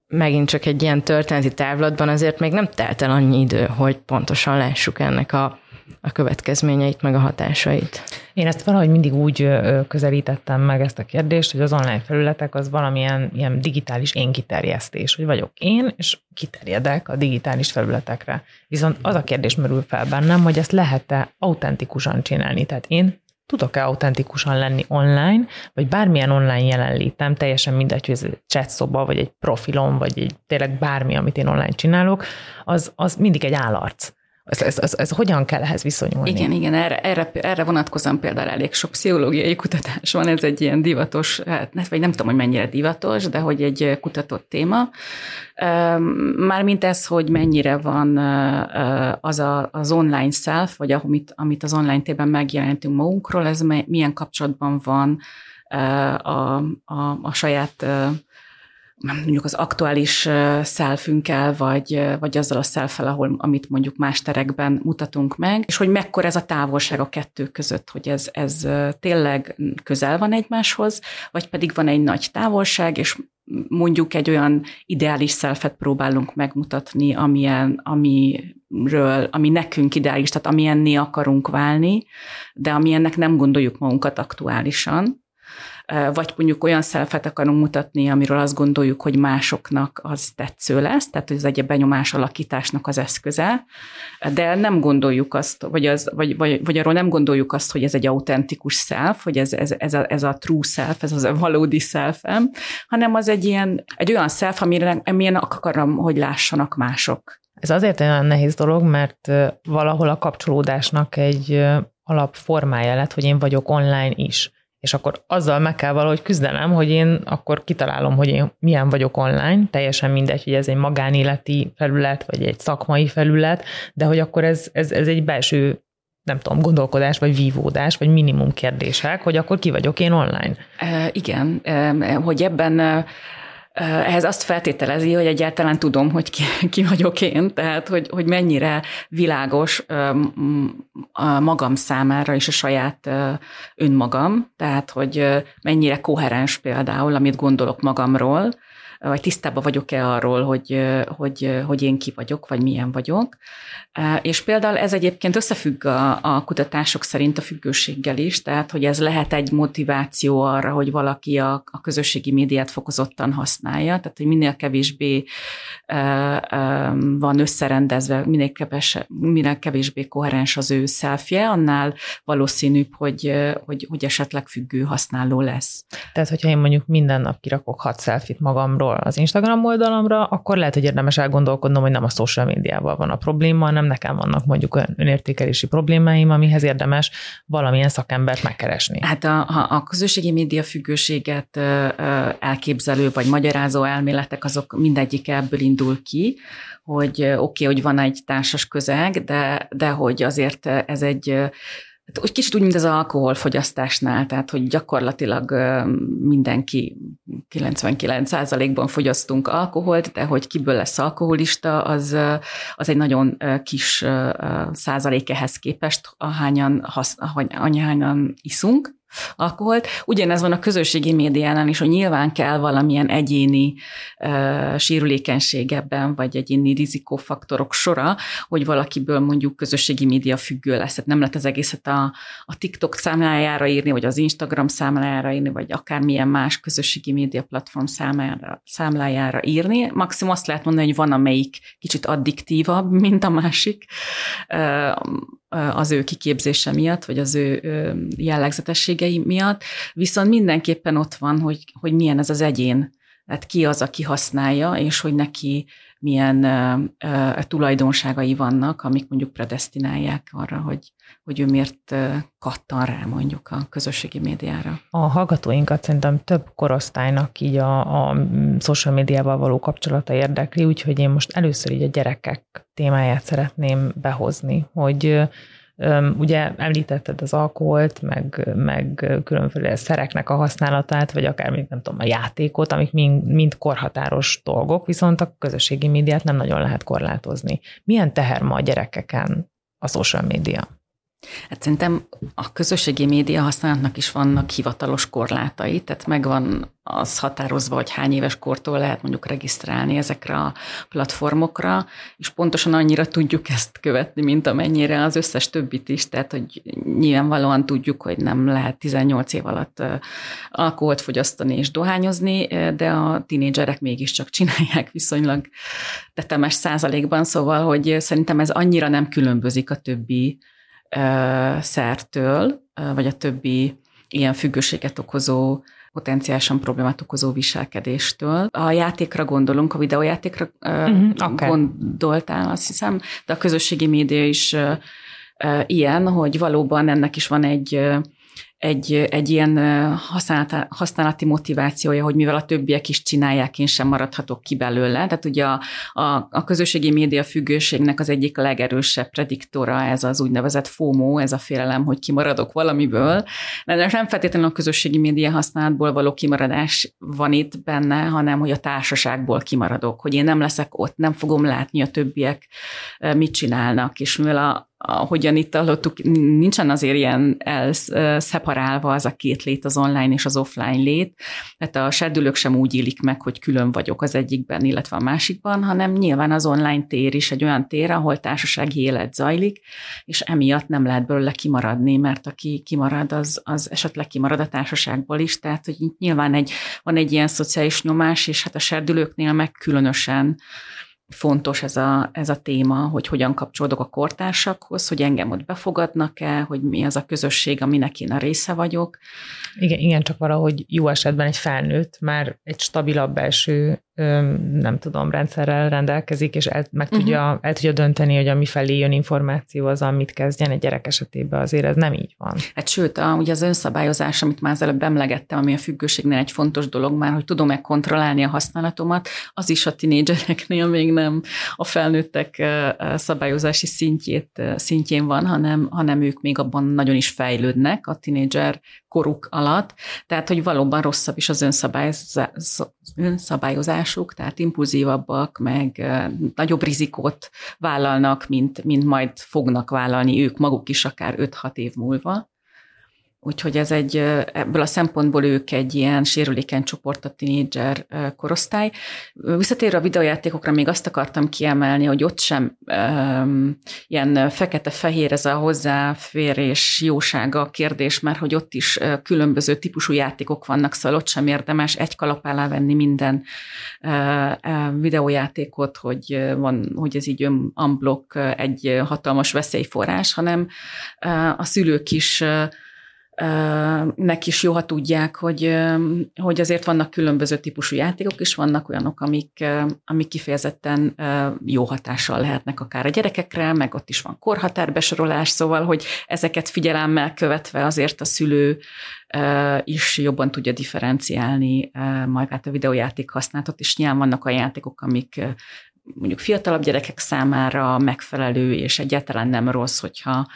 megint csak egy ilyen történeti távlatban azért még nem telt el annyi idő, hogy pontosan lássuk ennek a a következményeit, meg a hatásait.
Én ezt valahogy mindig úgy közelítettem meg ezt a kérdést, hogy az online felületek az valamilyen ilyen digitális én kiterjesztés, hogy vagyok én, és kiterjedek a digitális felületekre. Viszont az a kérdés merül fel bennem, hogy ezt lehet-e autentikusan csinálni. Tehát én tudok-e autentikusan lenni online, vagy bármilyen online jelenlétem, teljesen mindegy, hogy ez egy chat szoba, vagy egy profilom, vagy egy tényleg bármi, amit én online csinálok, az, az mindig egy állarc. Ez, ez, ez, ez hogyan kell ehhez viszonyulni?
Igen, igen, erre, erre, erre vonatkozóan például elég sok pszichológiai kutatás van, ez egy ilyen divatos, hát, vagy nem tudom, hogy mennyire divatos, de hogy egy kutatott téma. Mármint ez, hogy mennyire van az a, az online self, vagy amit, amit az online tében megjelenítünk magunkról, ez milyen kapcsolatban van a, a, a saját mondjuk az aktuális szelfünkkel, vagy, vagy azzal a szelfel, ahol, amit mondjuk más terekben mutatunk meg, és hogy mekkora ez a távolság a kettő között, hogy ez, ez tényleg közel van egymáshoz, vagy pedig van egy nagy távolság, és mondjuk egy olyan ideális szelfet próbálunk megmutatni, amilyen, amiről, ami nekünk ideális, tehát amilyenné akarunk válni, de amilyennek nem gondoljuk magunkat aktuálisan vagy mondjuk olyan szelfet akarunk mutatni, amiről azt gondoljuk, hogy másoknak az tetsző lesz, tehát hogy ez egy benyomás alakításnak az eszköze, de nem gondoljuk azt, vagy, az, vagy, vagy, vagy arról nem gondoljuk azt, hogy ez egy autentikus szelf, hogy ez, ez, ez, a, ez a true self, ez az a valódi szelfem, hanem az egy, ilyen, egy olyan szelf, amire, amilyen akarom, hogy lássanak mások.
Ez azért olyan nehéz dolog, mert valahol a kapcsolódásnak egy alapformája lett, hogy én vagyok online is és akkor azzal meg kell valahogy küzdenem, hogy én akkor kitalálom, hogy én milyen vagyok online, teljesen mindegy, hogy ez egy magánéleti felület, vagy egy szakmai felület, de hogy akkor ez, ez, ez egy belső nem tudom, gondolkodás, vagy vívódás, vagy minimum kérdések, hogy akkor ki vagyok én online.
E, igen, e, hogy ebben ehhez azt feltételezi, hogy egyáltalán tudom, hogy ki, [laughs] ki vagyok én, tehát hogy, hogy mennyire világos magam számára és a saját önmagam, tehát hogy mennyire koherens például, amit gondolok magamról, vagy tisztában vagyok-e arról, hogy, hogy, hogy én ki vagyok, vagy milyen vagyok. És például ez egyébként összefügg a, a kutatások szerint a függőséggel is, tehát hogy ez lehet egy motiváció arra, hogy valaki a, a közösségi médiát fokozottan használja, tehát hogy minél kevésbé van összerendezve, minél, keves, minél kevésbé koherens az ő szelfje, annál valószínűbb, hogy, hogy, hogy esetleg függő használó lesz.
Tehát, hogyha én mondjuk minden nap kirakok hat szelfit magamról, oldalamról az Instagram oldalamra, akkor lehet, hogy érdemes elgondolkodnom, hogy nem a social médiával van a probléma, hanem nekem vannak mondjuk önértékelési problémáim, amihez érdemes valamilyen szakembert megkeresni.
Hát a, a közösségi média függőséget elképzelő vagy magyarázó elméletek, azok mindegyik ebből indul ki, hogy oké, okay, hogy van egy társas közeg, de, de hogy azért ez egy Hát úgy kicsit úgy, mint az alkoholfogyasztásnál, tehát hogy gyakorlatilag mindenki 99%-ban fogyasztunk alkoholt, de hogy kiből lesz alkoholista, az, az egy nagyon kis százalék ehhez képest, ahányan, hasz, ahányan iszunk alkoholt. Ugyanez van a közösségi médiánál is, hogy nyilván kell valamilyen egyéni uh, sérülékenység ebben, vagy egyéni rizikófaktorok sora, hogy valakiből mondjuk közösségi média függő lesz. Tehát nem lehet az egészet a, a TikTok számlájára írni, vagy az Instagram számlájára írni, vagy akármilyen más közösségi média platform számlájára, számlájára írni. Maximum azt lehet mondani, hogy van, amelyik kicsit addiktívabb, mint a másik. Uh, az ő kiképzése miatt, vagy az ő jellegzetességei miatt, viszont mindenképpen ott van, hogy, hogy milyen ez az egyén, tehát ki az, aki használja, és hogy neki milyen uh, tulajdonságai vannak, amik mondjuk predestinálják arra, hogy, hogy ő miért kattan rá mondjuk a közösségi médiára.
A hallgatóinkat szerintem több korosztálynak így a, a social médiával való kapcsolata érdekli, úgyhogy én most először így a gyerekek témáját szeretném behozni, hogy Ugye említetted az alkoholt, meg, meg különféle szereknek a használatát, vagy akár még nem tudom, a játékot, amik mind, mind korhatáros dolgok, viszont a közösségi médiát nem nagyon lehet korlátozni. Milyen teher ma a gyerekeken a social média?
Hát szerintem a közösségi média használatnak is vannak hivatalos korlátai, tehát megvan az határozva, hogy hány éves kortól lehet mondjuk regisztrálni ezekre a platformokra, és pontosan annyira tudjuk ezt követni, mint amennyire az összes többit is, tehát hogy nyilvánvalóan tudjuk, hogy nem lehet 18 év alatt alkoholt fogyasztani és dohányozni, de a tinédzserek mégiscsak csinálják viszonylag tetemes százalékban, szóval, hogy szerintem ez annyira nem különbözik a többi szertől, vagy a többi ilyen függőséget okozó potenciálisan problémát okozó viselkedéstől. A játékra gondolunk, a videójátékra uh-huh, okay. gondoltál, azt hiszem, de a közösségi média is ilyen, hogy valóban ennek is van egy egy, egy ilyen használati, motivációja, hogy mivel a többiek is csinálják, én sem maradhatok ki belőle. Tehát ugye a, a, a közösségi média függőségnek az egyik legerősebb prediktora ez az úgynevezett FOMO, ez a félelem, hogy kimaradok valamiből. De nem feltétlenül a közösségi média használatból való kimaradás van itt benne, hanem hogy a társaságból kimaradok, hogy én nem leszek ott, nem fogom látni a többiek mit csinálnak, és mivel a, ahogyan itt hallottuk, nincsen azért ilyen elszeparálva az a két lét, az online és az offline lét. Tehát a serdülők sem úgy élik meg, hogy külön vagyok az egyikben, illetve a másikban, hanem nyilván az online tér is egy olyan tér, ahol társasági élet zajlik, és emiatt nem lehet belőle kimaradni, mert aki kimarad, az, az esetleg kimarad a társaságból is. Tehát, hogy nyilván egy, van egy ilyen szociális nyomás, és hát a serdülőknél meg különösen fontos ez a, ez a téma, hogy hogyan kapcsolódok a kortársakhoz, hogy engem ott befogadnak-e, hogy mi az a közösség, aminek én a része vagyok.
Igen, igen, csak valahogy jó esetben egy felnőtt már egy stabilabb belső nem tudom, rendszerrel rendelkezik, és el, meg uh-huh. tudja, el tudja dönteni, hogy ami felé jön információ, az amit kezdjen egy gyerek esetében, azért ez nem így van.
Hát sőt, a, ugye az önszabályozás, amit már az előbb emlegettem, ami a függőségnél egy fontos dolog már, hogy tudom-e kontrollálni a használatomat, az is a tinédzsereknél még nem a felnőttek szabályozási szintjét, szintjén van, hanem, hanem ők még abban nagyon is fejlődnek a tinédzser koruk alatt, tehát hogy valóban rosszabb is az önszabályozásuk, tehát impulzívabbak, meg nagyobb rizikót vállalnak, mint, mint majd fognak vállalni ők maguk is akár 5-6 év múlva. Úgyhogy ez egy, ebből a szempontból ők egy ilyen sérülékeny csoport, a tinédzser korosztály. Visszatérve a videójátékokra még azt akartam kiemelni, hogy ott sem um, ilyen fekete-fehér ez a hozzáférés jósága a kérdés, mert hogy ott is különböző típusú játékok vannak, szóval ott sem érdemes egy kalap alá venni minden videójátékot, hogy, van, hogy ez így unblock egy hatalmas veszélyforrás, hanem a szülők is nek is jó, ha tudják, hogy, hogy azért vannak különböző típusú játékok, és vannak olyanok, amik, amik kifejezetten jó hatással lehetnek akár a gyerekekre, meg ott is van korhatárbesorolás, szóval, hogy ezeket figyelemmel követve azért a szülő is jobban tudja differenciálni magát a videójáték használatot, és nyilván vannak a játékok, amik mondjuk fiatalabb gyerekek számára megfelelő, és egyáltalán nem rossz, hogyha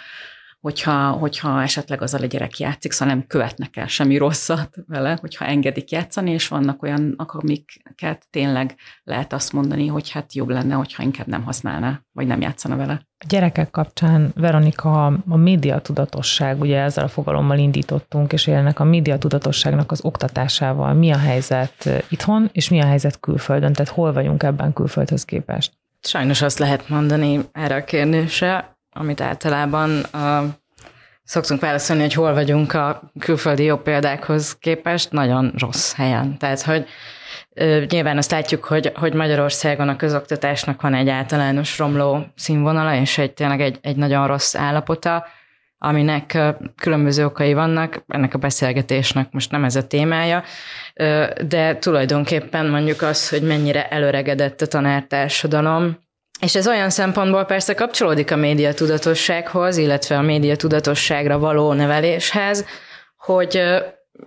hogyha, hogyha esetleg az a gyerek játszik, szóval nem követnek el semmi rosszat vele, hogyha engedik játszani, és vannak olyan, amiket tényleg lehet azt mondani, hogy hát jobb lenne, hogyha inkább nem használná, vagy nem játszana vele.
A gyerekek kapcsán, Veronika, a médiatudatosság, ugye ezzel a fogalommal indítottunk, és élnek a médiatudatosságnak az oktatásával. Mi a helyzet itthon, és mi a helyzet külföldön? Tehát hol vagyunk ebben külföldhöz képest?
Sajnos azt lehet mondani erre a kérdésre, amit általában uh, szoktunk válaszolni, hogy hol vagyunk a külföldi jobb példákhoz képest, nagyon rossz helyen. Tehát, hogy nyilván azt látjuk, hogy, hogy Magyarországon a közoktatásnak van egy általános romló színvonala, és egy tényleg egy, egy nagyon rossz állapota, aminek különböző okai vannak, ennek a beszélgetésnek most nem ez a témája, de tulajdonképpen mondjuk az, hogy mennyire előregedett a tanártársadalom, és ez olyan szempontból persze kapcsolódik a médiatudatossághoz, illetve a médiatudatosságra való neveléshez, hogy,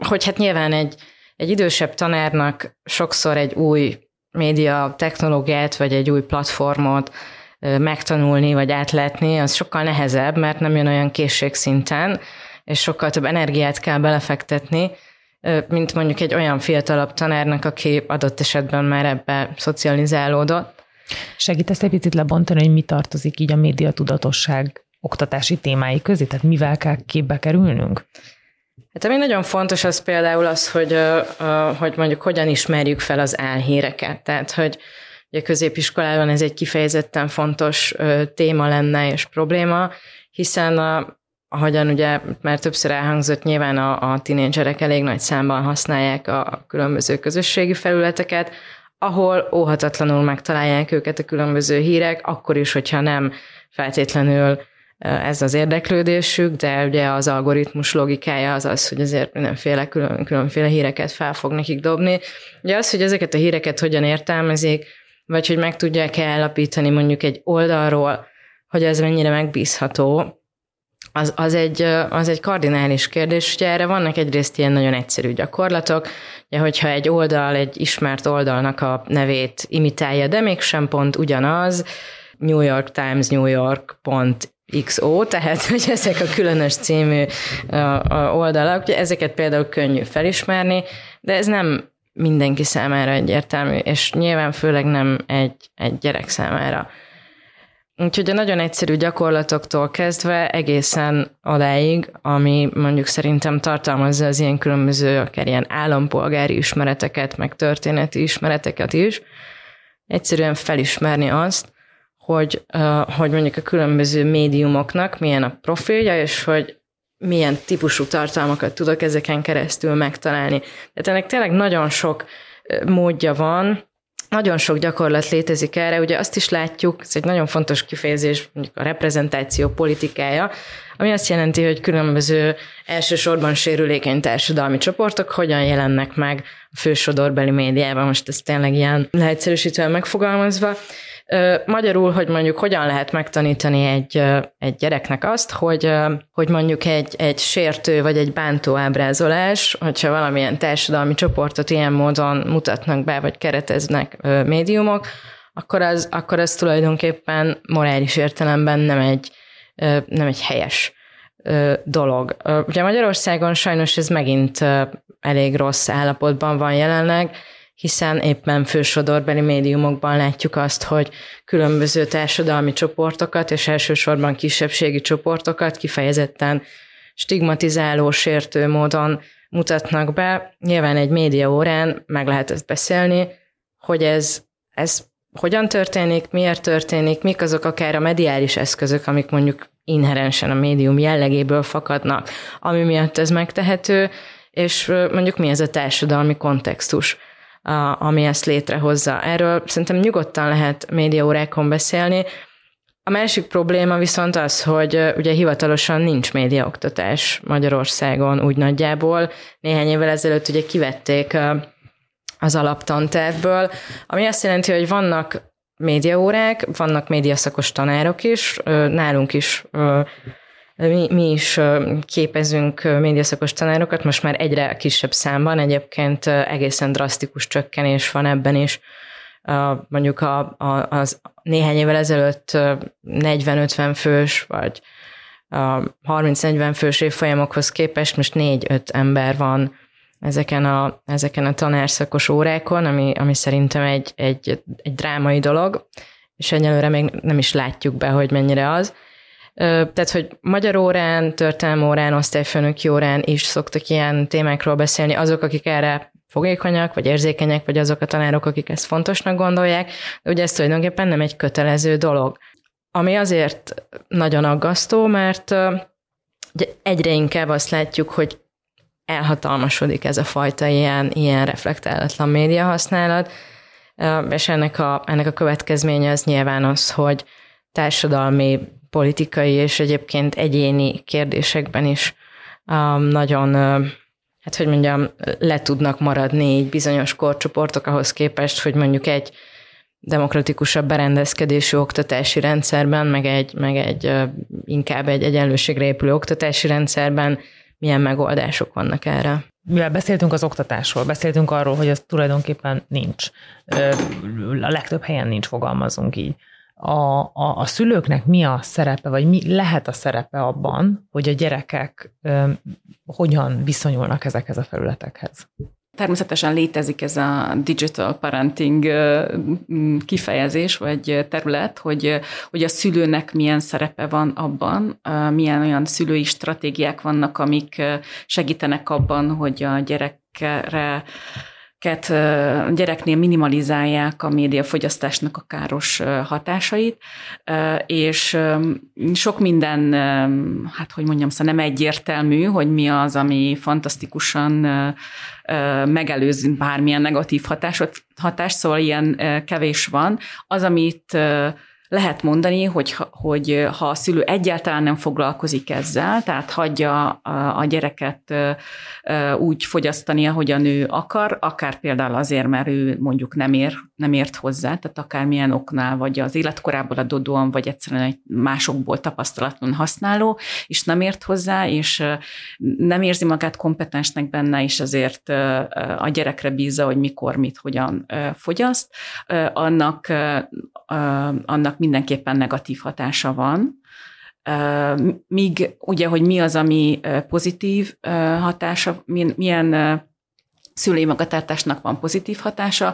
hogy hát nyilván egy, egy idősebb tanárnak sokszor egy új média technológiát, vagy egy új platformot megtanulni, vagy átlátni, az sokkal nehezebb, mert nem jön olyan készségszinten, és sokkal több energiát kell belefektetni, mint mondjuk egy olyan fiatalabb tanárnak, aki adott esetben már ebbe szocializálódott.
Segítesz egy picit lebontani, hogy mi tartozik így a média tudatosság oktatási témái közé, tehát mivel kell képbe kerülnünk?
Hát ami nagyon fontos az például az, hogy, hogy mondjuk hogyan ismerjük fel az álhíreket. Tehát, hogy a középiskolában ez egy kifejezetten fontos téma lenne és probléma, hiszen a, ahogyan ugye már többször elhangzott, nyilván a, a tinédzserek elég nagy számban használják a különböző közösségi felületeket, ahol óhatatlanul megtalálják őket a különböző hírek, akkor is, hogyha nem feltétlenül ez az érdeklődésük, de ugye az algoritmus logikája az az, hogy azért mindenféle külön, különféle híreket fel fog nekik dobni. Ugye az, hogy ezeket a híreket hogyan értelmezik, vagy hogy meg tudják állapítani mondjuk egy oldalról, hogy ez mennyire megbízható, az, az, egy, az egy kardinális kérdés. Ugye erre vannak egyrészt ilyen nagyon egyszerű gyakorlatok, ugye, hogyha egy oldal, egy ismert oldalnak a nevét imitálja, de mégsem pont ugyanaz, New York Times, New York pont XO, tehát [laughs] hogy ezek a különös című oldalak, ugye ezeket például könnyű felismerni, de ez nem mindenki számára egyértelmű, és nyilván főleg nem egy, egy gyerek számára. Úgyhogy a nagyon egyszerű gyakorlatoktól kezdve egészen odáig, ami mondjuk szerintem tartalmazza az ilyen különböző, akár ilyen állampolgári ismereteket, meg történeti ismereteket is, egyszerűen felismerni azt, hogy, hogy mondjuk a különböző médiumoknak milyen a profilja, és hogy milyen típusú tartalmakat tudok ezeken keresztül megtalálni. Tehát ennek tényleg nagyon sok módja van, nagyon sok gyakorlat létezik erre, ugye azt is látjuk, ez egy nagyon fontos kifejezés, mondjuk a reprezentáció politikája, ami azt jelenti, hogy különböző elsősorban sérülékeny társadalmi csoportok hogyan jelennek meg a fősodorbeli médiában, most ez tényleg ilyen leegyszerűsítően megfogalmazva, Magyarul, hogy mondjuk hogyan lehet megtanítani egy, egy gyereknek azt, hogy, hogy mondjuk egy, egy sértő vagy egy bántó ábrázolás, hogyha valamilyen társadalmi csoportot ilyen módon mutatnak be, vagy kereteznek médiumok, akkor az, akkor az tulajdonképpen morális értelemben nem egy, nem egy helyes dolog. Ugye Magyarországon sajnos ez megint elég rossz állapotban van jelenleg, hiszen éppen fősodorbeli médiumokban látjuk azt, hogy különböző társadalmi csoportokat, és elsősorban kisebbségi csoportokat kifejezetten stigmatizáló, sértő módon mutatnak be. Nyilván egy média órán meg lehet ezt beszélni, hogy ez, ez hogyan történik, miért történik, mik azok akár a mediális eszközök, amik mondjuk inherensen a médium jellegéből fakadnak, ami miatt ez megtehető, és mondjuk mi ez a társadalmi kontextus ami ezt létrehozza. Erről szerintem nyugodtan lehet médiaórákon beszélni. A másik probléma viszont az, hogy ugye hivatalosan nincs médiaoktatás Magyarországon úgy nagyjából. Néhány évvel ezelőtt ugye kivették az alaptantervből, ami azt jelenti, hogy vannak médiaórák, vannak médiaszakos tanárok is, nálunk is mi, mi is képezünk médiaszakos tanárokat, most már egyre kisebb számban, egyébként egészen drasztikus csökkenés van ebben is. Mondjuk a, a, az néhány évvel ezelőtt 40-50 fős, vagy 30-40 fős évfolyamokhoz képest most 4-5 ember van ezeken a, ezeken a tanárszakos órákon, ami, ami szerintem egy, egy, egy drámai dolog, és egyelőre még nem is látjuk be, hogy mennyire az. Tehát, hogy magyar órán, történelmi órán, osztályfőnöki órán is szoktak ilyen témákról beszélni. Azok, akik erre fogékonyak, vagy érzékenyek, vagy azok a tanárok, akik ezt fontosnak gondolják, de ugye ez tulajdonképpen nem egy kötelező dolog. Ami azért nagyon aggasztó, mert egyre inkább azt látjuk, hogy elhatalmasodik ez a fajta ilyen, ilyen reflektálatlan média használat, és ennek a, ennek a következménye az nyilván az, hogy társadalmi, politikai és egyébként egyéni kérdésekben is nagyon, hát hogy mondjam, le tudnak maradni így bizonyos korcsoportok ahhoz képest, hogy mondjuk egy demokratikusabb berendezkedésű oktatási rendszerben, meg egy, meg egy inkább egy egyenlőségre épülő oktatási rendszerben milyen megoldások vannak erre.
Mivel beszéltünk az oktatásról, beszéltünk arról, hogy ez tulajdonképpen nincs. A legtöbb helyen nincs, fogalmazunk így. A, a, a szülőknek mi a szerepe, vagy mi lehet a szerepe abban, hogy a gyerekek ö, hogyan viszonyulnak ezekhez a felületekhez?
Természetesen létezik ez a digital parenting kifejezés vagy terület, hogy, hogy a szülőnek milyen szerepe van abban, milyen olyan szülői stratégiák vannak, amik segítenek abban, hogy a gyerekre gyereknél minimalizálják a médiafogyasztásnak a káros hatásait, és sok minden, hát hogy mondjam, szóval nem egyértelmű, hogy mi az, ami fantasztikusan megelőz bármilyen negatív hatásot, hatást, szóval ilyen kevés van. Az, amit lehet mondani, hogy, hogy ha a szülő egyáltalán nem foglalkozik ezzel, tehát hagyja a, a gyereket úgy fogyasztani, ahogy a nő akar, akár például azért, mert ő mondjuk nem, ér, nem ért hozzá, tehát akármilyen oknál, vagy az életkorából adódóan, vagy egyszerűen egy másokból tapasztalatlan használó, és nem ért hozzá, és nem érzi magát kompetensnek benne, és azért a gyerekre bízza, hogy mikor, mit, hogyan fogyaszt, annak, annak mindenképpen negatív hatása van. Míg ugye, hogy mi az, ami pozitív hatása, milyen szülői magatartásnak van pozitív hatása,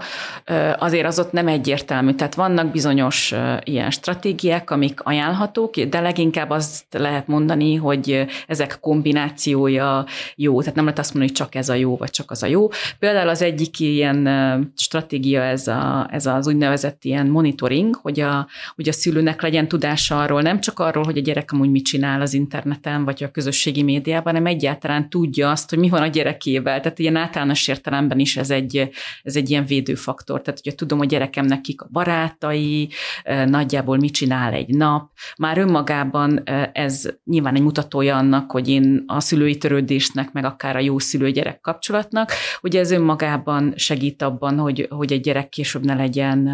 azért az ott nem egyértelmű. Tehát vannak bizonyos ilyen stratégiák, amik ajánlhatók, de leginkább azt lehet mondani, hogy ezek kombinációja jó. Tehát nem lehet azt mondani, hogy csak ez a jó, vagy csak az a jó. Például az egyik ilyen stratégia ez, a, ez az úgynevezett ilyen monitoring, hogy a, hogy a szülőnek legyen tudása arról, nem csak arról, hogy a gyerek amúgy mit csinál az interneten, vagy a közösségi médiában, hanem egyáltalán tudja azt, hogy mi van a gyerekével. Tehát ilyen általános értelemben is ez egy, ez egy ilyen védőfaktor. Tehát, hogyha tudom, hogy gyerekemnek kik a barátai, nagyjából mit csinál egy nap, már önmagában ez nyilván egy mutatója annak, hogy én a szülői törődésnek, meg akár a jó szülő-gyerek kapcsolatnak, hogy ez önmagában segít abban, hogy, hogy egy gyerek később ne legyen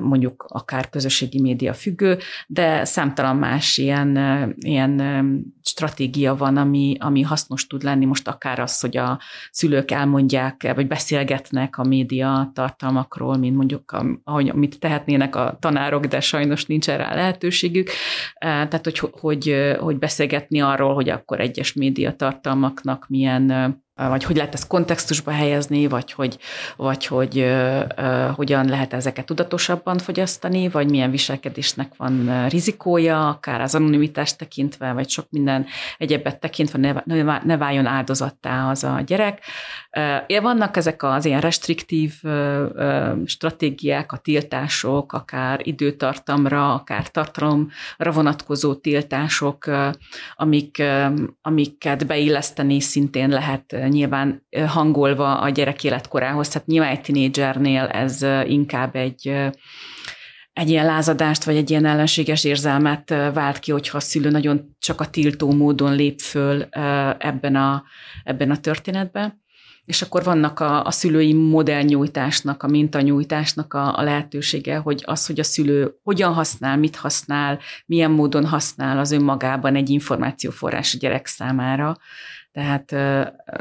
mondjuk akár közösségi média függő, de számtalan más ilyen, ilyen stratégia van, ami, ami hasznos tud lenni, most akár az, hogy a szülők elmondják, vagy beszélgetnek a média tartalmakról, mint mondjuk, ahogy, amit tehetnének a tanárok, de sajnos nincs rá lehetőségük. Tehát, hogy, hogy, hogy beszélgetni arról, hogy akkor egyes média tartalmaknak milyen vagy hogy lehet ezt kontextusba helyezni, vagy hogy, vagy hogy uh, uh, hogyan lehet ezeket tudatosabban fogyasztani, vagy milyen viselkedésnek van rizikója, akár az anonimitást tekintve, vagy sok minden egyebet tekintve ne, ne váljon áldozattá az a gyerek. Uh, vannak ezek az ilyen restriktív stratégiák, a tiltások, akár időtartamra, akár tartalomra vonatkozó tiltások, amik, amiket beilleszteni szintén lehet nyilván hangolva a gyerek életkorához, tehát nyilván egy tinédzsernél ez inkább egy egy ilyen lázadást, vagy egy ilyen ellenséges érzelmet vált ki, hogyha a szülő nagyon csak a tiltó módon lép föl ebben a, ebben a történetben. És akkor vannak a, a szülői modellnyújtásnak, a mintanyújtásnak a, a lehetősége, hogy az, hogy a szülő hogyan használ, mit használ, milyen módon használ az önmagában egy információforrás a gyerek számára, tehát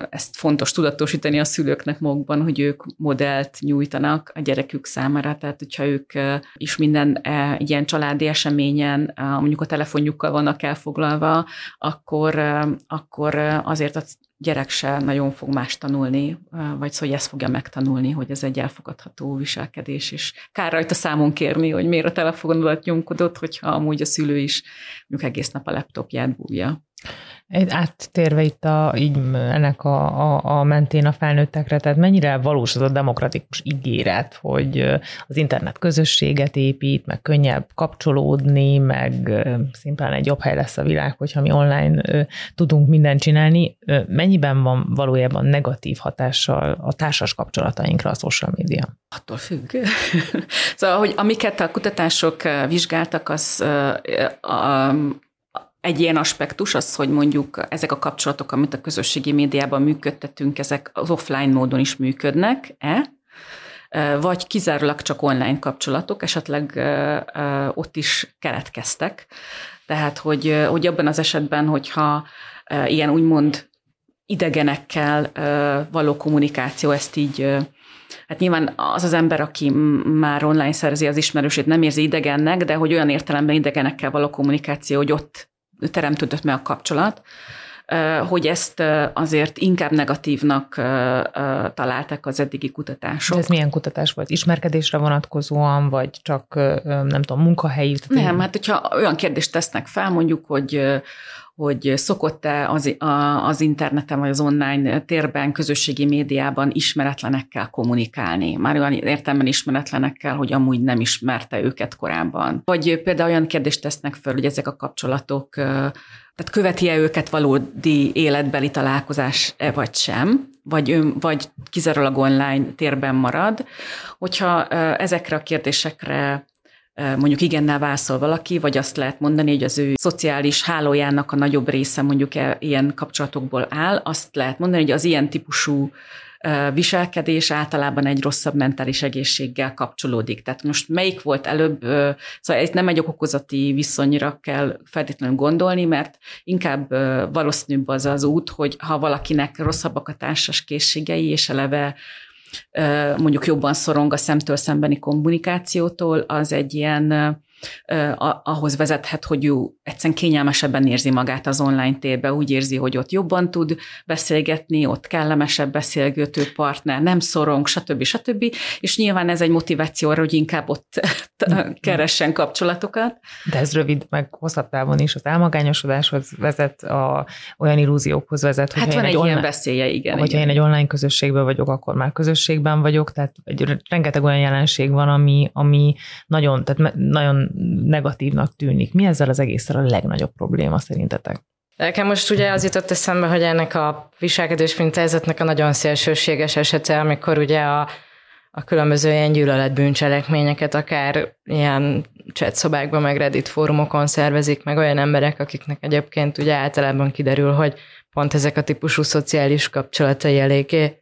ezt fontos tudatosítani a szülőknek magukban, hogy ők modellt nyújtanak a gyerekük számára, tehát hogyha ők is minden e, ilyen családi eseményen, mondjuk a telefonjukkal vannak elfoglalva, akkor, akkor azért a gyerek se nagyon fog más tanulni, vagy szóval, hogy ezt fogja megtanulni, hogy ez egy elfogadható viselkedés, és kár rajta számon kérni, hogy miért a telefonodat nyomkodott, hogyha amúgy a szülő is mondjuk egész nap a laptopját bújja.
Áttérve itt a, így ennek a, a, a mentén a felnőttekre, tehát mennyire valós az a demokratikus ígéret, hogy az internet közösséget épít, meg könnyebb kapcsolódni, meg szimplán egy jobb hely lesz a világ, hogyha mi online tudunk mindent csinálni. Mennyiben van valójában negatív hatással a társas kapcsolatainkra a social média?
Attól függ. [laughs] szóval, hogy amiket a kutatások vizsgáltak, az egy ilyen aspektus az, hogy mondjuk ezek a kapcsolatok, amit a közösségi médiában működtetünk, ezek az offline módon is működnek-e, vagy kizárólag csak online kapcsolatok, esetleg ott is keletkeztek. Tehát, hogy, hogy abban az esetben, hogyha ilyen úgymond idegenekkel való kommunikáció ezt így Hát nyilván az az ember, aki már online szerzi az ismerősét, nem érzi idegennek, de hogy olyan értelemben idegenekkel való kommunikáció, hogy ott teremtődött meg a kapcsolat, hogy ezt azért inkább negatívnak találták az eddigi kutatások.
De ez milyen kutatás volt? Ismerkedésre vonatkozóan, vagy csak nem tudom, munkahelyi?
Nem, hát hogyha olyan kérdést tesznek fel, mondjuk, hogy hogy szokott-e az, az interneten vagy az online térben, közösségi médiában ismeretlenekkel kommunikálni. Már olyan értelmen ismeretlenekkel, hogy amúgy nem ismerte őket korábban. Vagy például olyan kérdést tesznek föl, hogy ezek a kapcsolatok, tehát követi-e őket valódi életbeli találkozás-e vagy sem, vagy, ön, vagy kizárólag online térben marad. Hogyha ezekre a kérdésekre mondjuk igennel válaszol valaki, vagy azt lehet mondani, hogy az ő szociális hálójának a nagyobb része mondjuk e, ilyen kapcsolatokból áll, azt lehet mondani, hogy az ilyen típusú viselkedés általában egy rosszabb mentális egészséggel kapcsolódik. Tehát most melyik volt előbb, szóval itt nem egy okokozati viszonyra kell feltétlenül gondolni, mert inkább valószínűbb az az út, hogy ha valakinek rosszabbak a társas készségei, és eleve mondjuk jobban szorong a szemtől szembeni kommunikációtól, az egy ilyen ahhoz vezethet, hogy ő egyszerűen kényelmesebben érzi magát az online térbe, úgy érzi, hogy ott jobban tud beszélgetni, ott kellemesebb beszélgető partner, nem szorong, stb. stb. És nyilván ez egy motiváció arra, hogy inkább ott [laughs] keressen kapcsolatokat.
De ez rövid, meg hosszabb távon is az elmagányosodáshoz vezet, a, olyan illúziókhoz vezet,
hát van egy, egy online, ilyen veszélye, igen.
Hogyha
igen.
én egy online közösségben vagyok, akkor már közösségben vagyok, tehát egy, rengeteg olyan jelenség van, ami, ami nagyon, tehát nagyon negatívnak tűnik. Mi ezzel az egészre a legnagyobb probléma szerintetek?
Nekem most ugye az jutott eszembe, hogy ennek a viselkedés mintázatnak a nagyon szélsőséges esete, amikor ugye a, a különböző ilyen gyűlöletbűncselekményeket akár ilyen chat szobákban, meg Reddit fórumokon szervezik, meg olyan emberek, akiknek egyébként ugye általában kiderül, hogy pont ezek a típusú szociális kapcsolatai eléggé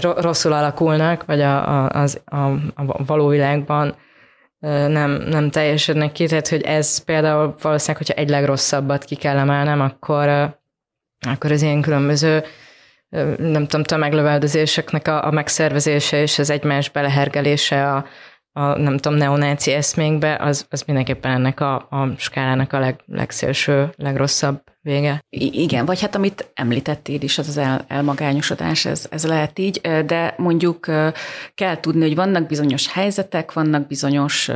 rosszul alakulnak, vagy a, a, az, a, a való világban nem, nem teljesednek ki, tehát hogy ez például valószínűleg, hogyha egy legrosszabbat ki kell emelnem, akkor, akkor az ilyen különböző nem tudom, tömeglöveldezéseknek a, a megszervezése és az egymás belehergelése a, a nem tudom, neonáci eszménkbe, az, az mindenképpen ennek a, a skálának a leg, legszélső, legrosszabb vége.
I- igen, vagy hát amit említettél is, az az el, elmagányosodás, ez, ez lehet így, de mondjuk kell tudni, hogy vannak bizonyos helyzetek, vannak bizonyos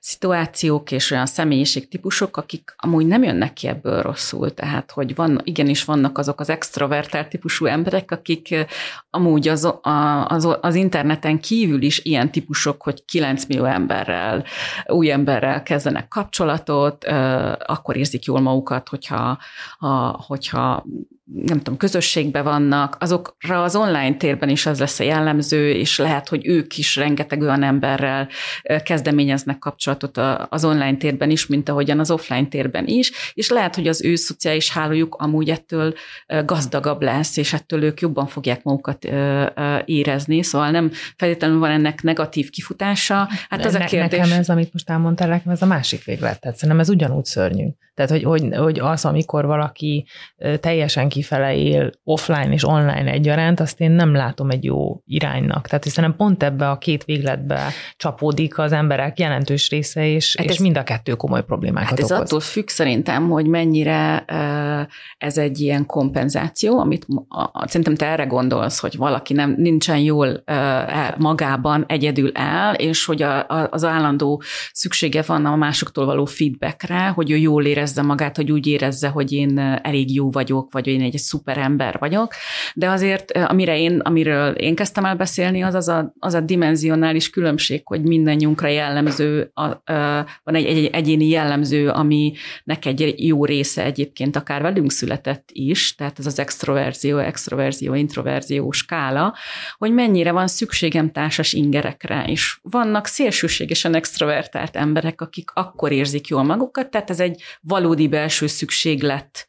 szituációk és olyan személyiségtípusok, akik amúgy nem jönnek ki ebből rosszul, tehát hogy van, igenis vannak azok az extrovertált típusú emberek, akik amúgy az, az, az interneten kívül is ilyen típusok, hogy 9 millió emberrel, új emberrel kezdenek kapcsolatot, akkor érzik jól magukat, hogyha ha, hogyha nem tudom, közösségben vannak, azokra az online térben is az lesz a jellemző, és lehet, hogy ők is rengeteg olyan emberrel kezdeményeznek kapcsolatot az online térben is, mint ahogyan az offline térben is, és lehet, hogy az ő szociális hálójuk amúgy ettől gazdagabb lesz, és ettől ők jobban fogják magukat érezni, szóval nem feltétlenül van ennek negatív kifutása. Hát az
ne,
a kérdés...
Nekem ez, amit most elmondtál, nekem ez a másik véglet. Tehát szerintem ez ugyanúgy szörnyű. Tehát, hogy, hogy, hogy az, amikor valaki teljesen kifele él offline és online egyaránt, azt én nem látom egy jó iránynak. Tehát hiszen pont ebbe a két végletbe csapódik az emberek jelentős része, és, hát és ez, mind a kettő komoly problémákat
hát ez
okoz.
attól függ szerintem, hogy mennyire ez egy ilyen kompenzáció, amit szerintem te erre gondolsz, hogy valaki nem nincsen jól e, magában egyedül el, és hogy a, az állandó szüksége van a másoktól való feedbackre, hogy ő jól érezze magát, hogy úgy érezze, hogy én elég jó vagyok, vagy én egy szuper ember vagyok, de azért amire én, amiről én kezdtem el beszélni, az az a, az a dimenzionális különbség, hogy mindannyiunkra jellemző, a, a, van egy, egy egyéni jellemző, aminek egy jó része egyébként akár velünk született is, tehát ez az extroverzió, extroverzió, introverzió skála, hogy mennyire van szükségem társas ingerekre, és vannak szélsőségesen extrovertált emberek, akik akkor érzik jól magukat, tehát ez egy valódi belső szükséglet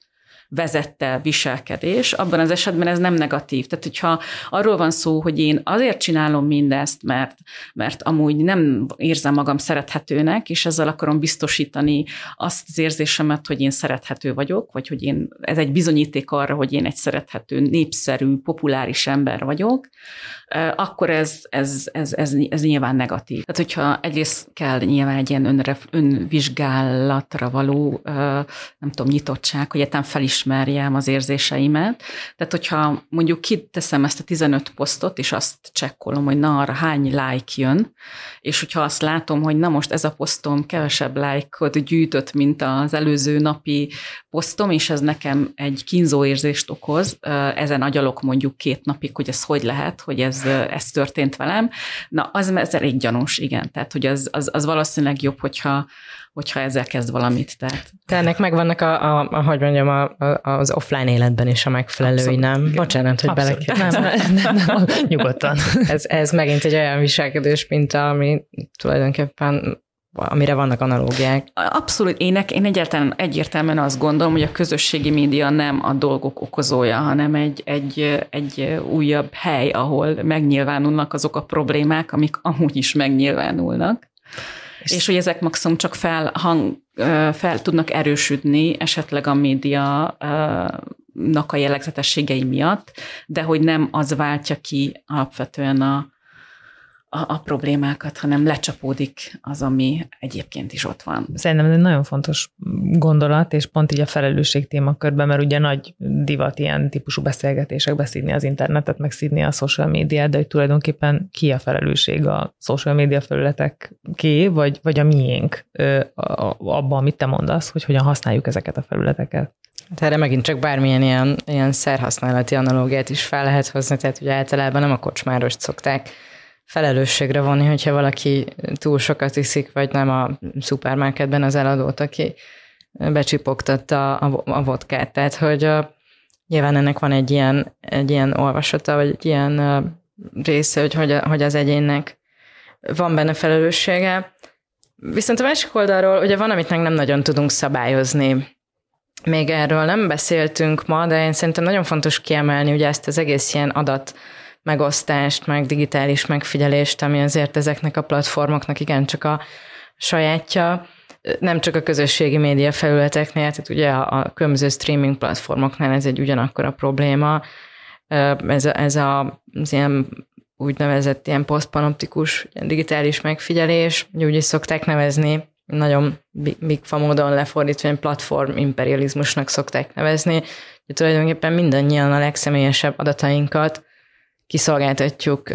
vezette viselkedés, abban az esetben ez nem negatív. Tehát, hogyha arról van szó, hogy én azért csinálom mindezt, mert, mert amúgy nem érzem magam szerethetőnek, és ezzel akarom biztosítani azt az érzésemet, hogy én szerethető vagyok, vagy hogy én, ez egy bizonyíték arra, hogy én egy szerethető, népszerű, populáris ember vagyok, akkor ez, ez, ez, ez, ez nyilván negatív. Tehát, hogyha egyrészt kell nyilván egy ilyen önre, önvizsgálatra való, nem tudom, nyitottság, hogy egyáltalán felismerjem az érzéseimet. Tehát, hogyha mondjuk kiteszem ezt a 15 posztot, és azt csekkolom, hogy na, arra hány like jön, és hogyha azt látom, hogy na most ez a posztom kevesebb like-ot gyűjtött, mint az előző napi posztom, és ez nekem egy kínzó érzést okoz, ezen agyalok mondjuk két napig, hogy ez hogy lehet, hogy ez ez, történt velem. Na, az, ez elég gyanús, igen. Tehát, hogy az, az, az valószínűleg jobb, hogyha, hogyha ezzel kezd valamit. Tehát.
Te ennek megvannak, a, a, a, hogy mondjam, a, a, az offline életben is a megfelelői, Abszolút, nem? Igen. Bocsánat, hogy bele
nem, nem, nem, nem, nyugodtan. [laughs]
ez, ez megint egy olyan viselkedés, mint ami tulajdonképpen amire vannak analógiák.
Abszolút. Én, én egyáltalán egyértelműen azt gondolom, hogy a közösségi média nem a dolgok okozója, hanem egy, egy, egy újabb hely, ahol megnyilvánulnak azok a problémák, amik amúgy is megnyilvánulnak. És, és hogy ezek maximum csak fel, hang, fel tudnak erősödni esetleg a média nak a jellegzetességei miatt, de hogy nem az váltja ki alapvetően a, a, a problémákat, hanem lecsapódik az, ami egyébként is ott van.
Szerintem ez egy nagyon fontos gondolat, és pont így a felelősség témakörben, mert ugye nagy divat ilyen típusú beszélgetések beszídni az internetet, meg szídni a social médiát, de hogy tulajdonképpen ki a felelősség a social média felületek ké, vagy, vagy a miénk abban, amit te mondasz, hogy hogyan használjuk ezeket a felületeket.
Hát erre megint csak bármilyen ilyen, ilyen szerhasználati analógiát is fel lehet hozni, tehát ugye általában nem a kocsmárost szokták felelősségre vonni, hogyha valaki túl sokat iszik, vagy nem a szupermarketben az eladót, aki becsipogtatta a, a vodkát. Tehát, hogy a, nyilván ennek van egy ilyen, egy ilyen olvasata, vagy egy ilyen uh, része, hogy, hogy, hogy az egyénnek van benne felelőssége. Viszont a másik oldalról ugye van, amit meg nem nagyon tudunk szabályozni. Még erről nem beszéltünk ma, de én szerintem nagyon fontos kiemelni ugye ezt az egész ilyen adat megosztást, meg digitális megfigyelést, ami azért ezeknek a platformoknak igencsak a sajátja, nem csak a közösségi média felületeknél, tehát ugye a, a különböző streaming platformoknál ez egy ugyanakkor a probléma. Ez, a, ez a, az ilyen úgynevezett ilyen posztpanoptikus digitális megfigyelés, úgy is szokták nevezni, nagyon bigfa módon lefordítva, ilyen platform imperializmusnak szokták nevezni, hogy tulajdonképpen mindannyian a legszemélyesebb adatainkat kiszolgáltatjuk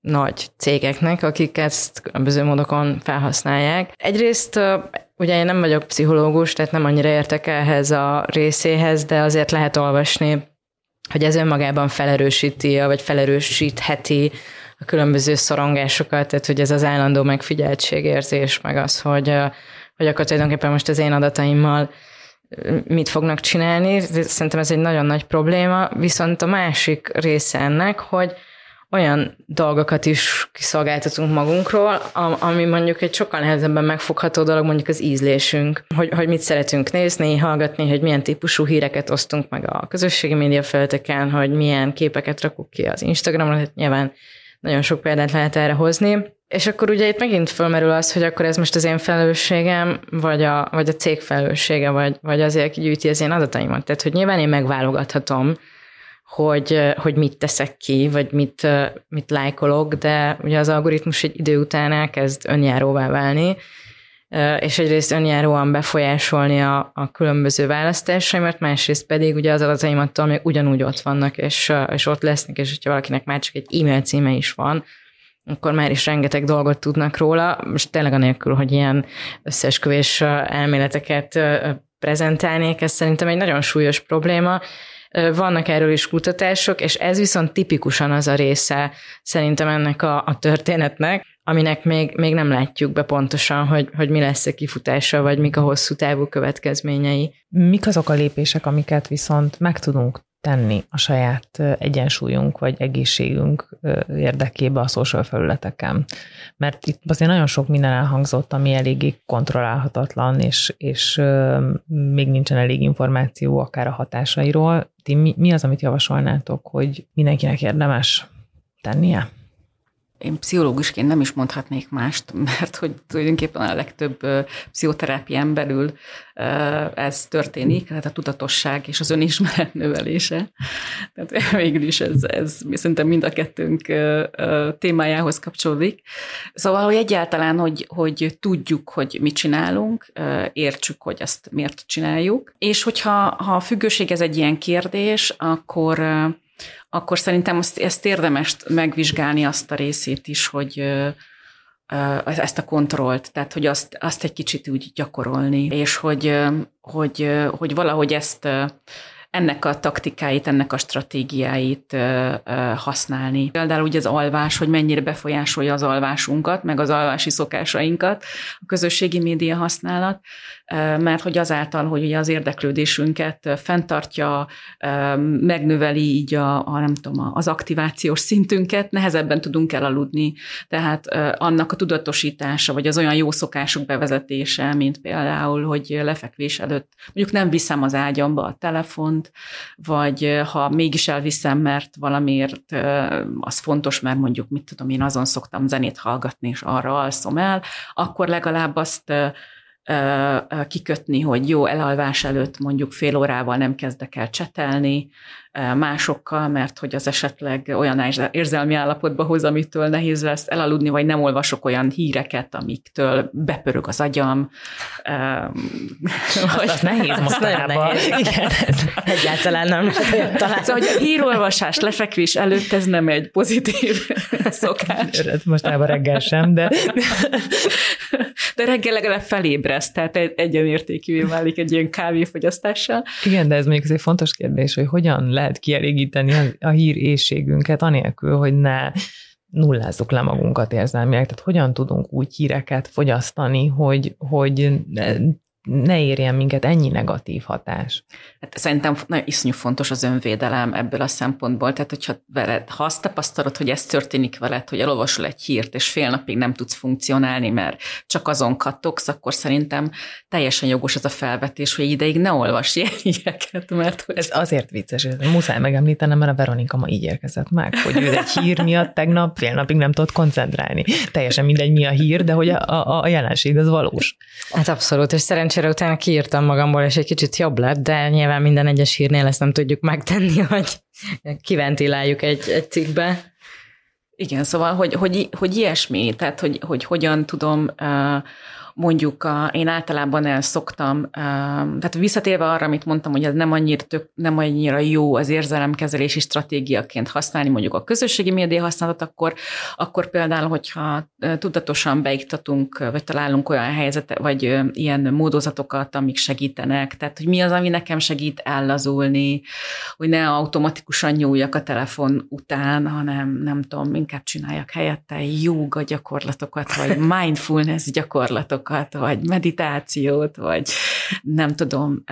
nagy cégeknek, akik ezt különböző módokon felhasználják. Egyrészt ugye én nem vagyok pszichológus, tehát nem annyira értek ehhez a részéhez, de azért lehet olvasni, hogy ez önmagában felerősíti, vagy felerősítheti a különböző szorongásokat, tehát hogy ez az állandó megfigyeltségérzés, meg az, hogy, hogy akkor tulajdonképpen most az én adataimmal mit fognak csinálni. Szerintem ez egy nagyon nagy probléma, viszont a másik része ennek, hogy olyan dolgokat is kiszolgáltatunk magunkról, ami mondjuk egy sokkal nehezebben megfogható dolog, mondjuk az ízlésünk, hogy, hogy mit szeretünk nézni, hallgatni, hogy milyen típusú híreket osztunk meg a közösségi média felteken, hogy milyen képeket rakunk ki az Instagramra, hát nyilván nagyon sok példát lehet erre hozni. És akkor ugye itt megint fölmerül az, hogy akkor ez most az én felelősségem, vagy a, vagy a cég felelőssége, vagy, vagy azért, aki gyűjti az én adataimat. Tehát, hogy nyilván én megválogathatom, hogy, hogy mit teszek ki, vagy mit, mit lájkolok, de ugye az algoritmus egy idő után elkezd önjáróvá válni, és egyrészt önjáróan befolyásolni a, a különböző választásaimat, másrészt pedig ugye az adataimattól még ugyanúgy ott vannak, és, és ott lesznek, és hogyha valakinek már csak egy e-mail címe is van, akkor már is rengeteg dolgot tudnak róla, most tényleg anélkül, hogy ilyen összeesküvés elméleteket prezentálnék, ez szerintem egy nagyon súlyos probléma, vannak erről is kutatások, és ez viszont tipikusan az a része szerintem ennek a, a történetnek, aminek még, még nem látjuk be pontosan, hogy, hogy mi lesz a kifutása, vagy mik a hosszú távú következményei.
Mik azok a lépések, amiket viszont meg tudunk tenni a saját egyensúlyunk vagy egészségünk érdekébe a social felületeken. Mert itt azért nagyon sok minden elhangzott, ami eléggé kontrollálhatatlan, és, és még nincsen elég információ akár a hatásairól. Ti mi, mi az, amit javasolnátok, hogy mindenkinek érdemes tennie?
Én pszichológusként nem is mondhatnék mást, [laughs] mert hogy tulajdonképpen a legtöbb pszichoterápián belül ez történik, tehát a tudatosság és az önismeret növelése. Tehát [laughs] végül is ez, ez szerintem mind a kettőnk témájához kapcsolódik. Szóval, hogy egyáltalán, hogy, hogy tudjuk, hogy mit csinálunk, értsük, hogy ezt miért csináljuk, és hogyha ha a függőség ez egy ilyen kérdés, akkor akkor szerintem azt, ezt érdemes megvizsgálni azt a részét is, hogy ezt a kontrollt, tehát hogy azt, azt egy kicsit úgy gyakorolni, és hogy, hogy, hogy valahogy ezt ennek a taktikáit, ennek a stratégiáit használni. Például ugye az alvás, hogy mennyire befolyásolja az alvásunkat, meg az alvási szokásainkat a közösségi média használat, mert hogy azáltal, hogy ugye az érdeklődésünket fenntartja, megnöveli így a, a nem tudom, az aktivációs szintünket, nehezebben tudunk elaludni. Tehát annak a tudatosítása, vagy az olyan jó szokások bevezetése, mint például, hogy lefekvés előtt mondjuk nem viszem az ágyamba a telefont, vagy ha mégis elviszem, mert valamiért az fontos, mert mondjuk, mit tudom, én azon szoktam zenét hallgatni, és arra alszom el, akkor legalább azt kikötni, hogy jó, elalvás előtt mondjuk fél órával nem kezdek el csetelni, másokkal, mert hogy az esetleg olyan érzelmi állapotba hoz, amitől nehéz lesz elaludni, vagy nem olvasok olyan híreket, amiktől bepörög az agyam.
Azt, az nehéz [laughs] mostanában.
Igen, ez egyáltalán nem
talán. Szóval, hogy a hírolvasás lefekvés előtt ez nem egy pozitív [laughs] szokás.
Mostában reggel sem, de... [laughs]
De reggel legalább felébreszt, tehát egyenértékűvé válik egy ilyen kávéfogyasztással.
Igen, de ez még egy fontos kérdés, hogy hogyan lehet kielégíteni a, a hír éjségünket, anélkül, hogy ne nullázzuk le magunkat érzelmileg. Tehát hogyan tudunk úgy híreket fogyasztani, hogy, hogy ne érjen minket ennyi negatív hatás.
Hát szerintem nagyon iszonyú fontos az önvédelem ebből a szempontból. Tehát, hogyha veled, ha azt tapasztalod, hogy ez történik veled, hogy elolvasol egy hírt, és fél napig nem tudsz funkcionálni, mert csak azon kattogsz, akkor szerintem teljesen jogos az a felvetés, hogy ideig ne olvas ilyeneket, mert hogy...
Ez azért vicces, hogy muszáj megemlítenem, mert a Veronika ma így érkezett meg, hogy ő egy hír miatt tegnap fél napig nem tudott koncentrálni. Teljesen mindegy, mi a hír, de hogy a, a, a jelenség az valós.
Hát abszolút, és szerencsére szerencsére utána kiírtam magamból, és egy kicsit jobb lett, de nyilván minden egyes hírnél ezt nem tudjuk megtenni, [laughs] hogy kiventiláljuk egy, egy cikkbe.
Igen, szóval, hogy, hogy, hogy ilyesmi, tehát hogy, hogy hogyan tudom uh, mondjuk a, én általában el szoktam, tehát visszatérve arra, amit mondtam, hogy ez nem annyira, tök, nem annyira jó az érzelemkezelési stratégiaként használni mondjuk a közösségi média használatot, akkor, akkor például, hogyha tudatosan beiktatunk, vagy találunk olyan helyzetet, vagy ilyen módozatokat, amik segítenek, tehát hogy mi az, ami nekem segít ellazulni, hogy ne automatikusan nyúljak a telefon után, hanem nem tudom, inkább csináljak helyette jóga gyakorlatokat, vagy [laughs] mindfulness gyakorlatokat, dolgokat, vagy meditációt, vagy nem tudom,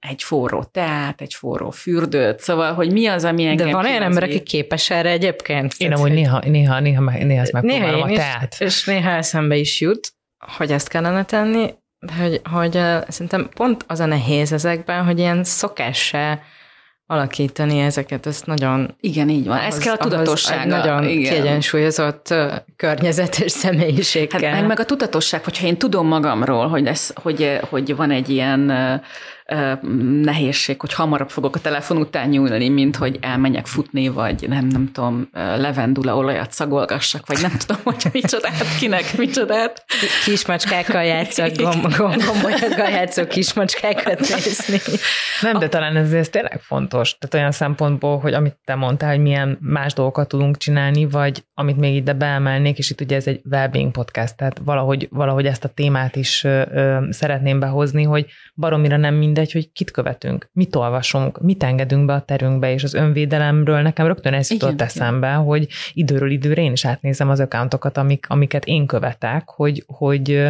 egy forró teát, egy forró fürdőt, szóval, hogy mi az, ami engem
De van olyan ember, aki képes erre egyébként?
Én amúgy néha, néha, néha, néha ezt megpróbálom
néha
a teát.
Is, és néha eszembe is jut, hogy ezt kellene tenni, de hogy, hogy szerintem pont az a nehéz ezekben, hogy ilyen szokássá alakítani ezeket, ez nagyon...
Igen, így van. Ez kell a tudatosság.
Nagyon igen. kiegyensúlyozott környezet és [laughs] személyiség
hát, meg, meg a tudatosság, hogyha én tudom magamról, hogy, lesz, hogy, hogy van egy ilyen nehézség, hogy hamarabb fogok a telefon után nyúlni, mint hogy elmenjek futni, vagy nem, nem tudom, levendula olajat szagolgassak, vagy nem tudom, hogy micsodát, kinek micsodát.
Kismacskákkal játszok, gomb, gombolyokkal játszok kismacskákat nézni.
Nem, de talán ez, ez tényleg fontos. Tehát olyan szempontból, hogy amit te mondtál, hogy milyen más dolgokat tudunk csinálni, vagy amit még ide beemelnék, és itt ugye ez egy wellbeing podcast, tehát valahogy, valahogy ezt a témát is ö, ö, szeretném behozni, hogy baromira nem minden mindegy, hogy kit követünk, mit olvasunk, mit engedünk be a terünkbe, és az önvédelemről nekem rögtön ez jutott eszembe, hogy időről időre én is átnézem az accountokat, amik, amiket én követek, hogy, hogy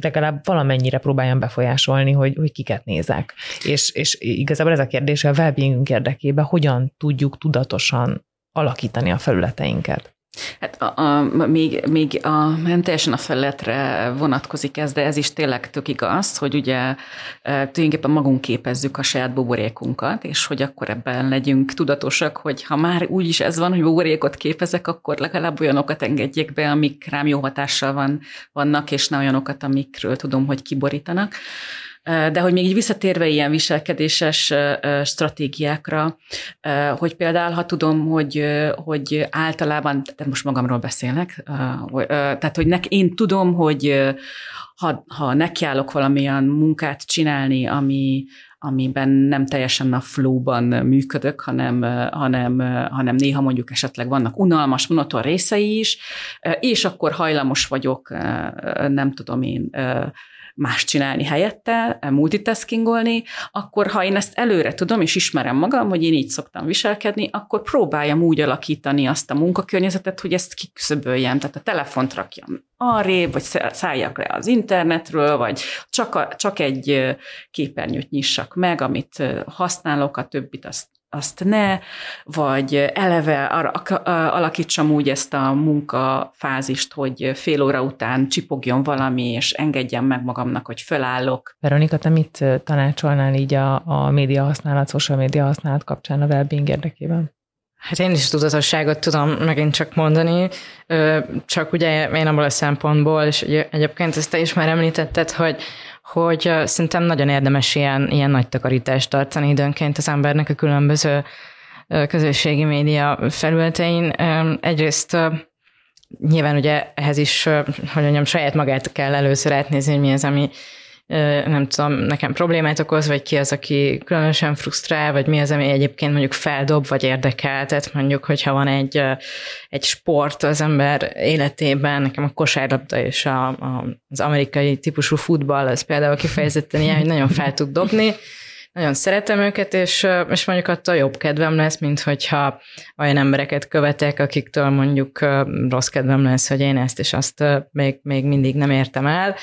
legalább valamennyire próbáljam befolyásolni, hogy, hogy kiket nézek. És, és igazából ez a kérdés a wellbeingünk érdekében, hogyan tudjuk tudatosan alakítani a felületeinket.
Hát a, a, még, még a, nem teljesen a felületre vonatkozik ez, de ez is tényleg tök igaz, hogy ugye e, tulajdonképpen magunk képezzük a saját buborékunkat, és hogy akkor ebben legyünk tudatosak, hogy ha már úgy is ez van, hogy buborékot képezek, akkor legalább olyanokat engedjék be, amik rám jó hatással van, vannak, és ne olyanokat, amikről tudom, hogy kiborítanak. De hogy még így visszatérve ilyen viselkedéses stratégiákra, hogy például, ha tudom, hogy, hogy általában, tehát most magamról beszélek, tehát hogy nek, én tudom, hogy ha, ha nekiállok valamilyen munkát csinálni, ami, amiben nem teljesen a flowban működök, hanem, hanem, hanem néha mondjuk esetleg vannak unalmas, monoton részei is, és akkor hajlamos vagyok, nem tudom én, más csinálni helyette, multitaskingolni, akkor ha én ezt előre tudom, és ismerem magam, hogy én így szoktam viselkedni, akkor próbáljam úgy alakítani azt a munkakörnyezetet, hogy ezt kiküszöböljem, tehát a telefont rakjam arrébb, vagy szálljak le az internetről, vagy csak, a, csak egy képernyőt nyissak meg, amit használok, a többit azt azt ne, vagy eleve alakítsam úgy ezt a munkafázist, hogy fél óra után csipogjon valami, és engedjem meg magamnak, hogy fölállok.
Veronika, te mit tanácsolnál így a, a média használat, social média használat kapcsán a wellbeing érdekében?
Hát én is tudatosságot tudom megint csak mondani, csak ugye én abból a szempontból, és egyébként ezt te is már említetted, hogy hogy szerintem nagyon érdemes ilyen, ilyen nagy takarítást tartani időnként az embernek a különböző közösségi média felületein. Egyrészt nyilván ugye ehhez is, hogy mondjam, saját magát kell először átnézni, hogy mi az, ami nem tudom, nekem problémát okoz, vagy ki az, aki különösen frusztrál, vagy mi az, ami egyébként mondjuk feldob, vagy érdekel. Tehát mondjuk, hogyha van egy, egy sport az ember életében, nekem a kosárlabda és a, a, az amerikai típusú futball, az például kifejezetten ilyen, hogy nagyon fel tud dobni, nagyon szeretem őket, és, és mondjuk attól jobb kedvem lesz, mint hogyha olyan embereket követek, akiktől mondjuk rossz kedvem lesz, hogy én ezt és azt még, még mindig nem értem el.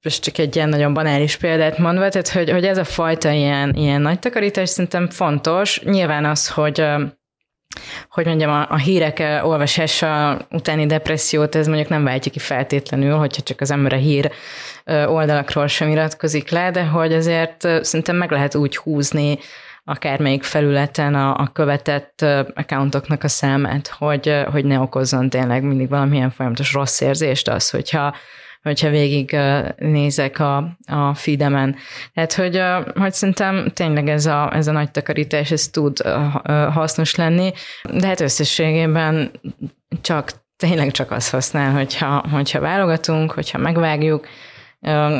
És csak egy ilyen nagyon banális példát mondva, tehát hogy, hogy ez a fajta ilyen, ilyen nagy takarítás szerintem fontos. Nyilván az, hogy hogy mondjam, a, a hírek olvasása utáni depressziót, ez mondjuk nem váltja ki feltétlenül, hogyha csak az ember a hír oldalakról sem iratkozik le, de hogy azért szerintem meg lehet úgy húzni akármelyik felületen a, a követett accountoknak a számát, hogy, hogy ne okozzon tényleg mindig valamilyen folyamatos rossz érzést az, hogyha hogyha végig nézek a, a feedemen. Tehát, hogy, hogy szerintem tényleg ez a, ez a nagy takarítás, ez tud hasznos lenni, de hát összességében csak tényleg csak az használ, hogyha, hogyha válogatunk, hogyha megvágjuk,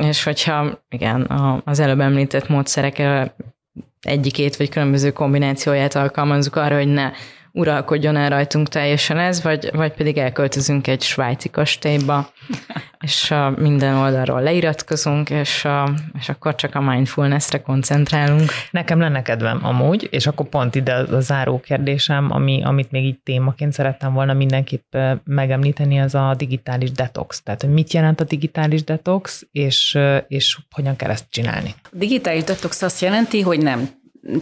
és hogyha igen, az előbb említett módszerek egyikét vagy különböző kombinációját alkalmazzuk arra, hogy ne uralkodjon el rajtunk teljesen ez, vagy, vagy pedig elköltözünk egy svájci kastélyba, [laughs] és uh, minden oldalról leiratkozunk, és, uh, és akkor csak a mindfulness-re koncentrálunk.
Nekem lenne kedvem amúgy, és akkor pont ide a záró kérdésem, ami, amit még így témaként szerettem volna mindenképp megemlíteni, az a digitális detox. Tehát, hogy mit jelent a digitális detox, és, és hogyan kell ezt csinálni?
A digitális detox azt jelenti, hogy nem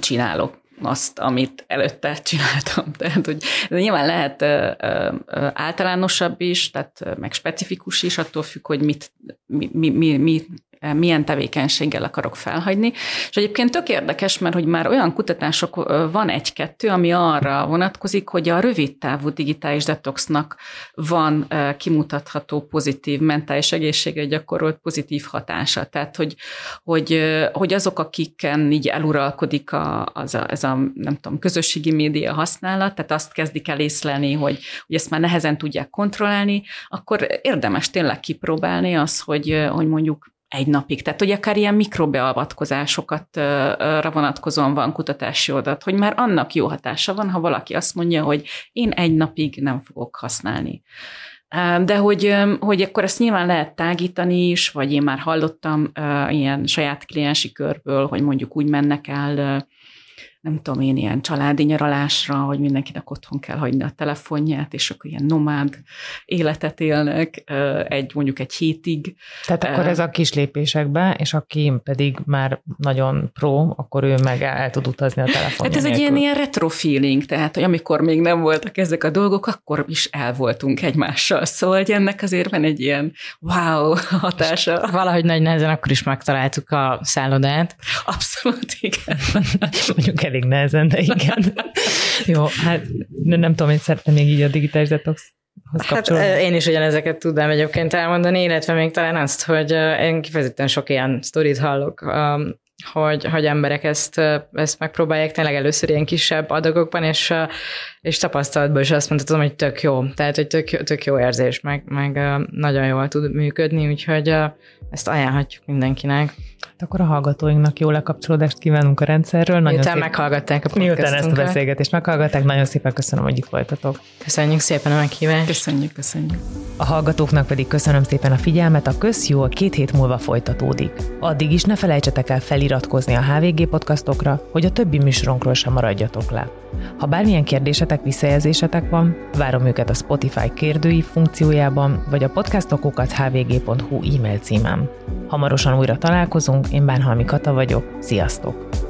csinálok azt, amit előtte csináltam. [laughs] Tehát, hogy de nyilván lehet általánosabb is, tehát meg specifikus is, attól függ, hogy mit, mi, mi, mi, mi milyen tevékenységgel akarok felhagyni. És egyébként tök érdekes, mert hogy már olyan kutatások van egy-kettő, ami arra vonatkozik, hogy a rövid távú digitális detoxnak van kimutatható pozitív mentális egészségre gyakorolt pozitív hatása. Tehát, hogy, hogy, hogy azok, akiken így eluralkodik a, az a, ez a, nem tudom, közösségi média használat, tehát azt kezdik el észlelni, hogy, hogy ezt már nehezen tudják kontrollálni, akkor érdemes tényleg kipróbálni az, hogy, hogy mondjuk egy napig. Tehát, hogy akár ilyen mikrobeavatkozásokat vonatkozóan van kutatási adat, hogy már annak jó hatása van, ha valaki azt mondja, hogy én egy napig nem fogok használni. De hogy, hogy akkor ezt nyilván lehet tágítani is, vagy én már hallottam ilyen saját kliensi körből, hogy mondjuk úgy mennek el nem tudom én, ilyen családi nyaralásra, hogy mindenkinek otthon kell hagyni a telefonját, és akkor ilyen nomád életet élnek egy mondjuk egy hétig.
Tehát akkor ez a kis lépésekbe, és aki pedig már nagyon pro, akkor ő meg el, el tud utazni a telefonja
Hát ez nélkül. egy ilyen, ilyen retro feeling, tehát hogy amikor még nem voltak ezek a dolgok, akkor is el voltunk egymással. Szóval hogy ennek azért van egy ilyen wow [laughs] hatása.
És valahogy nagy nehezen akkor is megtaláltuk a szállodát.
Abszolút, igen. [laughs]
mondjuk elég nehezen, de igen. [laughs] Jó, hát nem tudom, én szeretném még így a digitális detox
Hát én is ugyanezeket tudnám egyébként elmondani, illetve még talán azt, hogy én kifejezetten sok ilyen sztorit hallok, hogy, hogy emberek ezt, ezt megpróbálják tényleg először ilyen kisebb adagokban, és, és tapasztalatból is azt mondhatom, hogy tök jó. Tehát, hogy tök, tök jó érzés, meg, meg nagyon jól tud működni, úgyhogy ezt ajánlhatjuk mindenkinek.
Hát akkor a hallgatóinknak jó lekapcsolódást kívánunk a rendszerről.
Nagyon Miután szép... meghallgatták a
Miután ezt a beszélgetést meghallgatták, nagyon szépen köszönöm, hogy itt voltatok.
Köszönjük szépen a meghívást.
Köszönjük, köszönjük.
A hallgatóknak pedig köszönöm szépen a figyelmet, a közjó két hét múlva folytatódik. Addig is ne felejtsetek el feliratkozni a HVG podcastokra, hogy a többi műsorunkról sem maradjatok le. Ha bármilyen kérdésetek, visszajelzésetek van, várom őket a Spotify kérdői funkciójában, vagy a podcastokokat hvg.hu e-mail címem. Hamarosan újra találkozunk, én Bánhalmi Kata vagyok, sziasztok!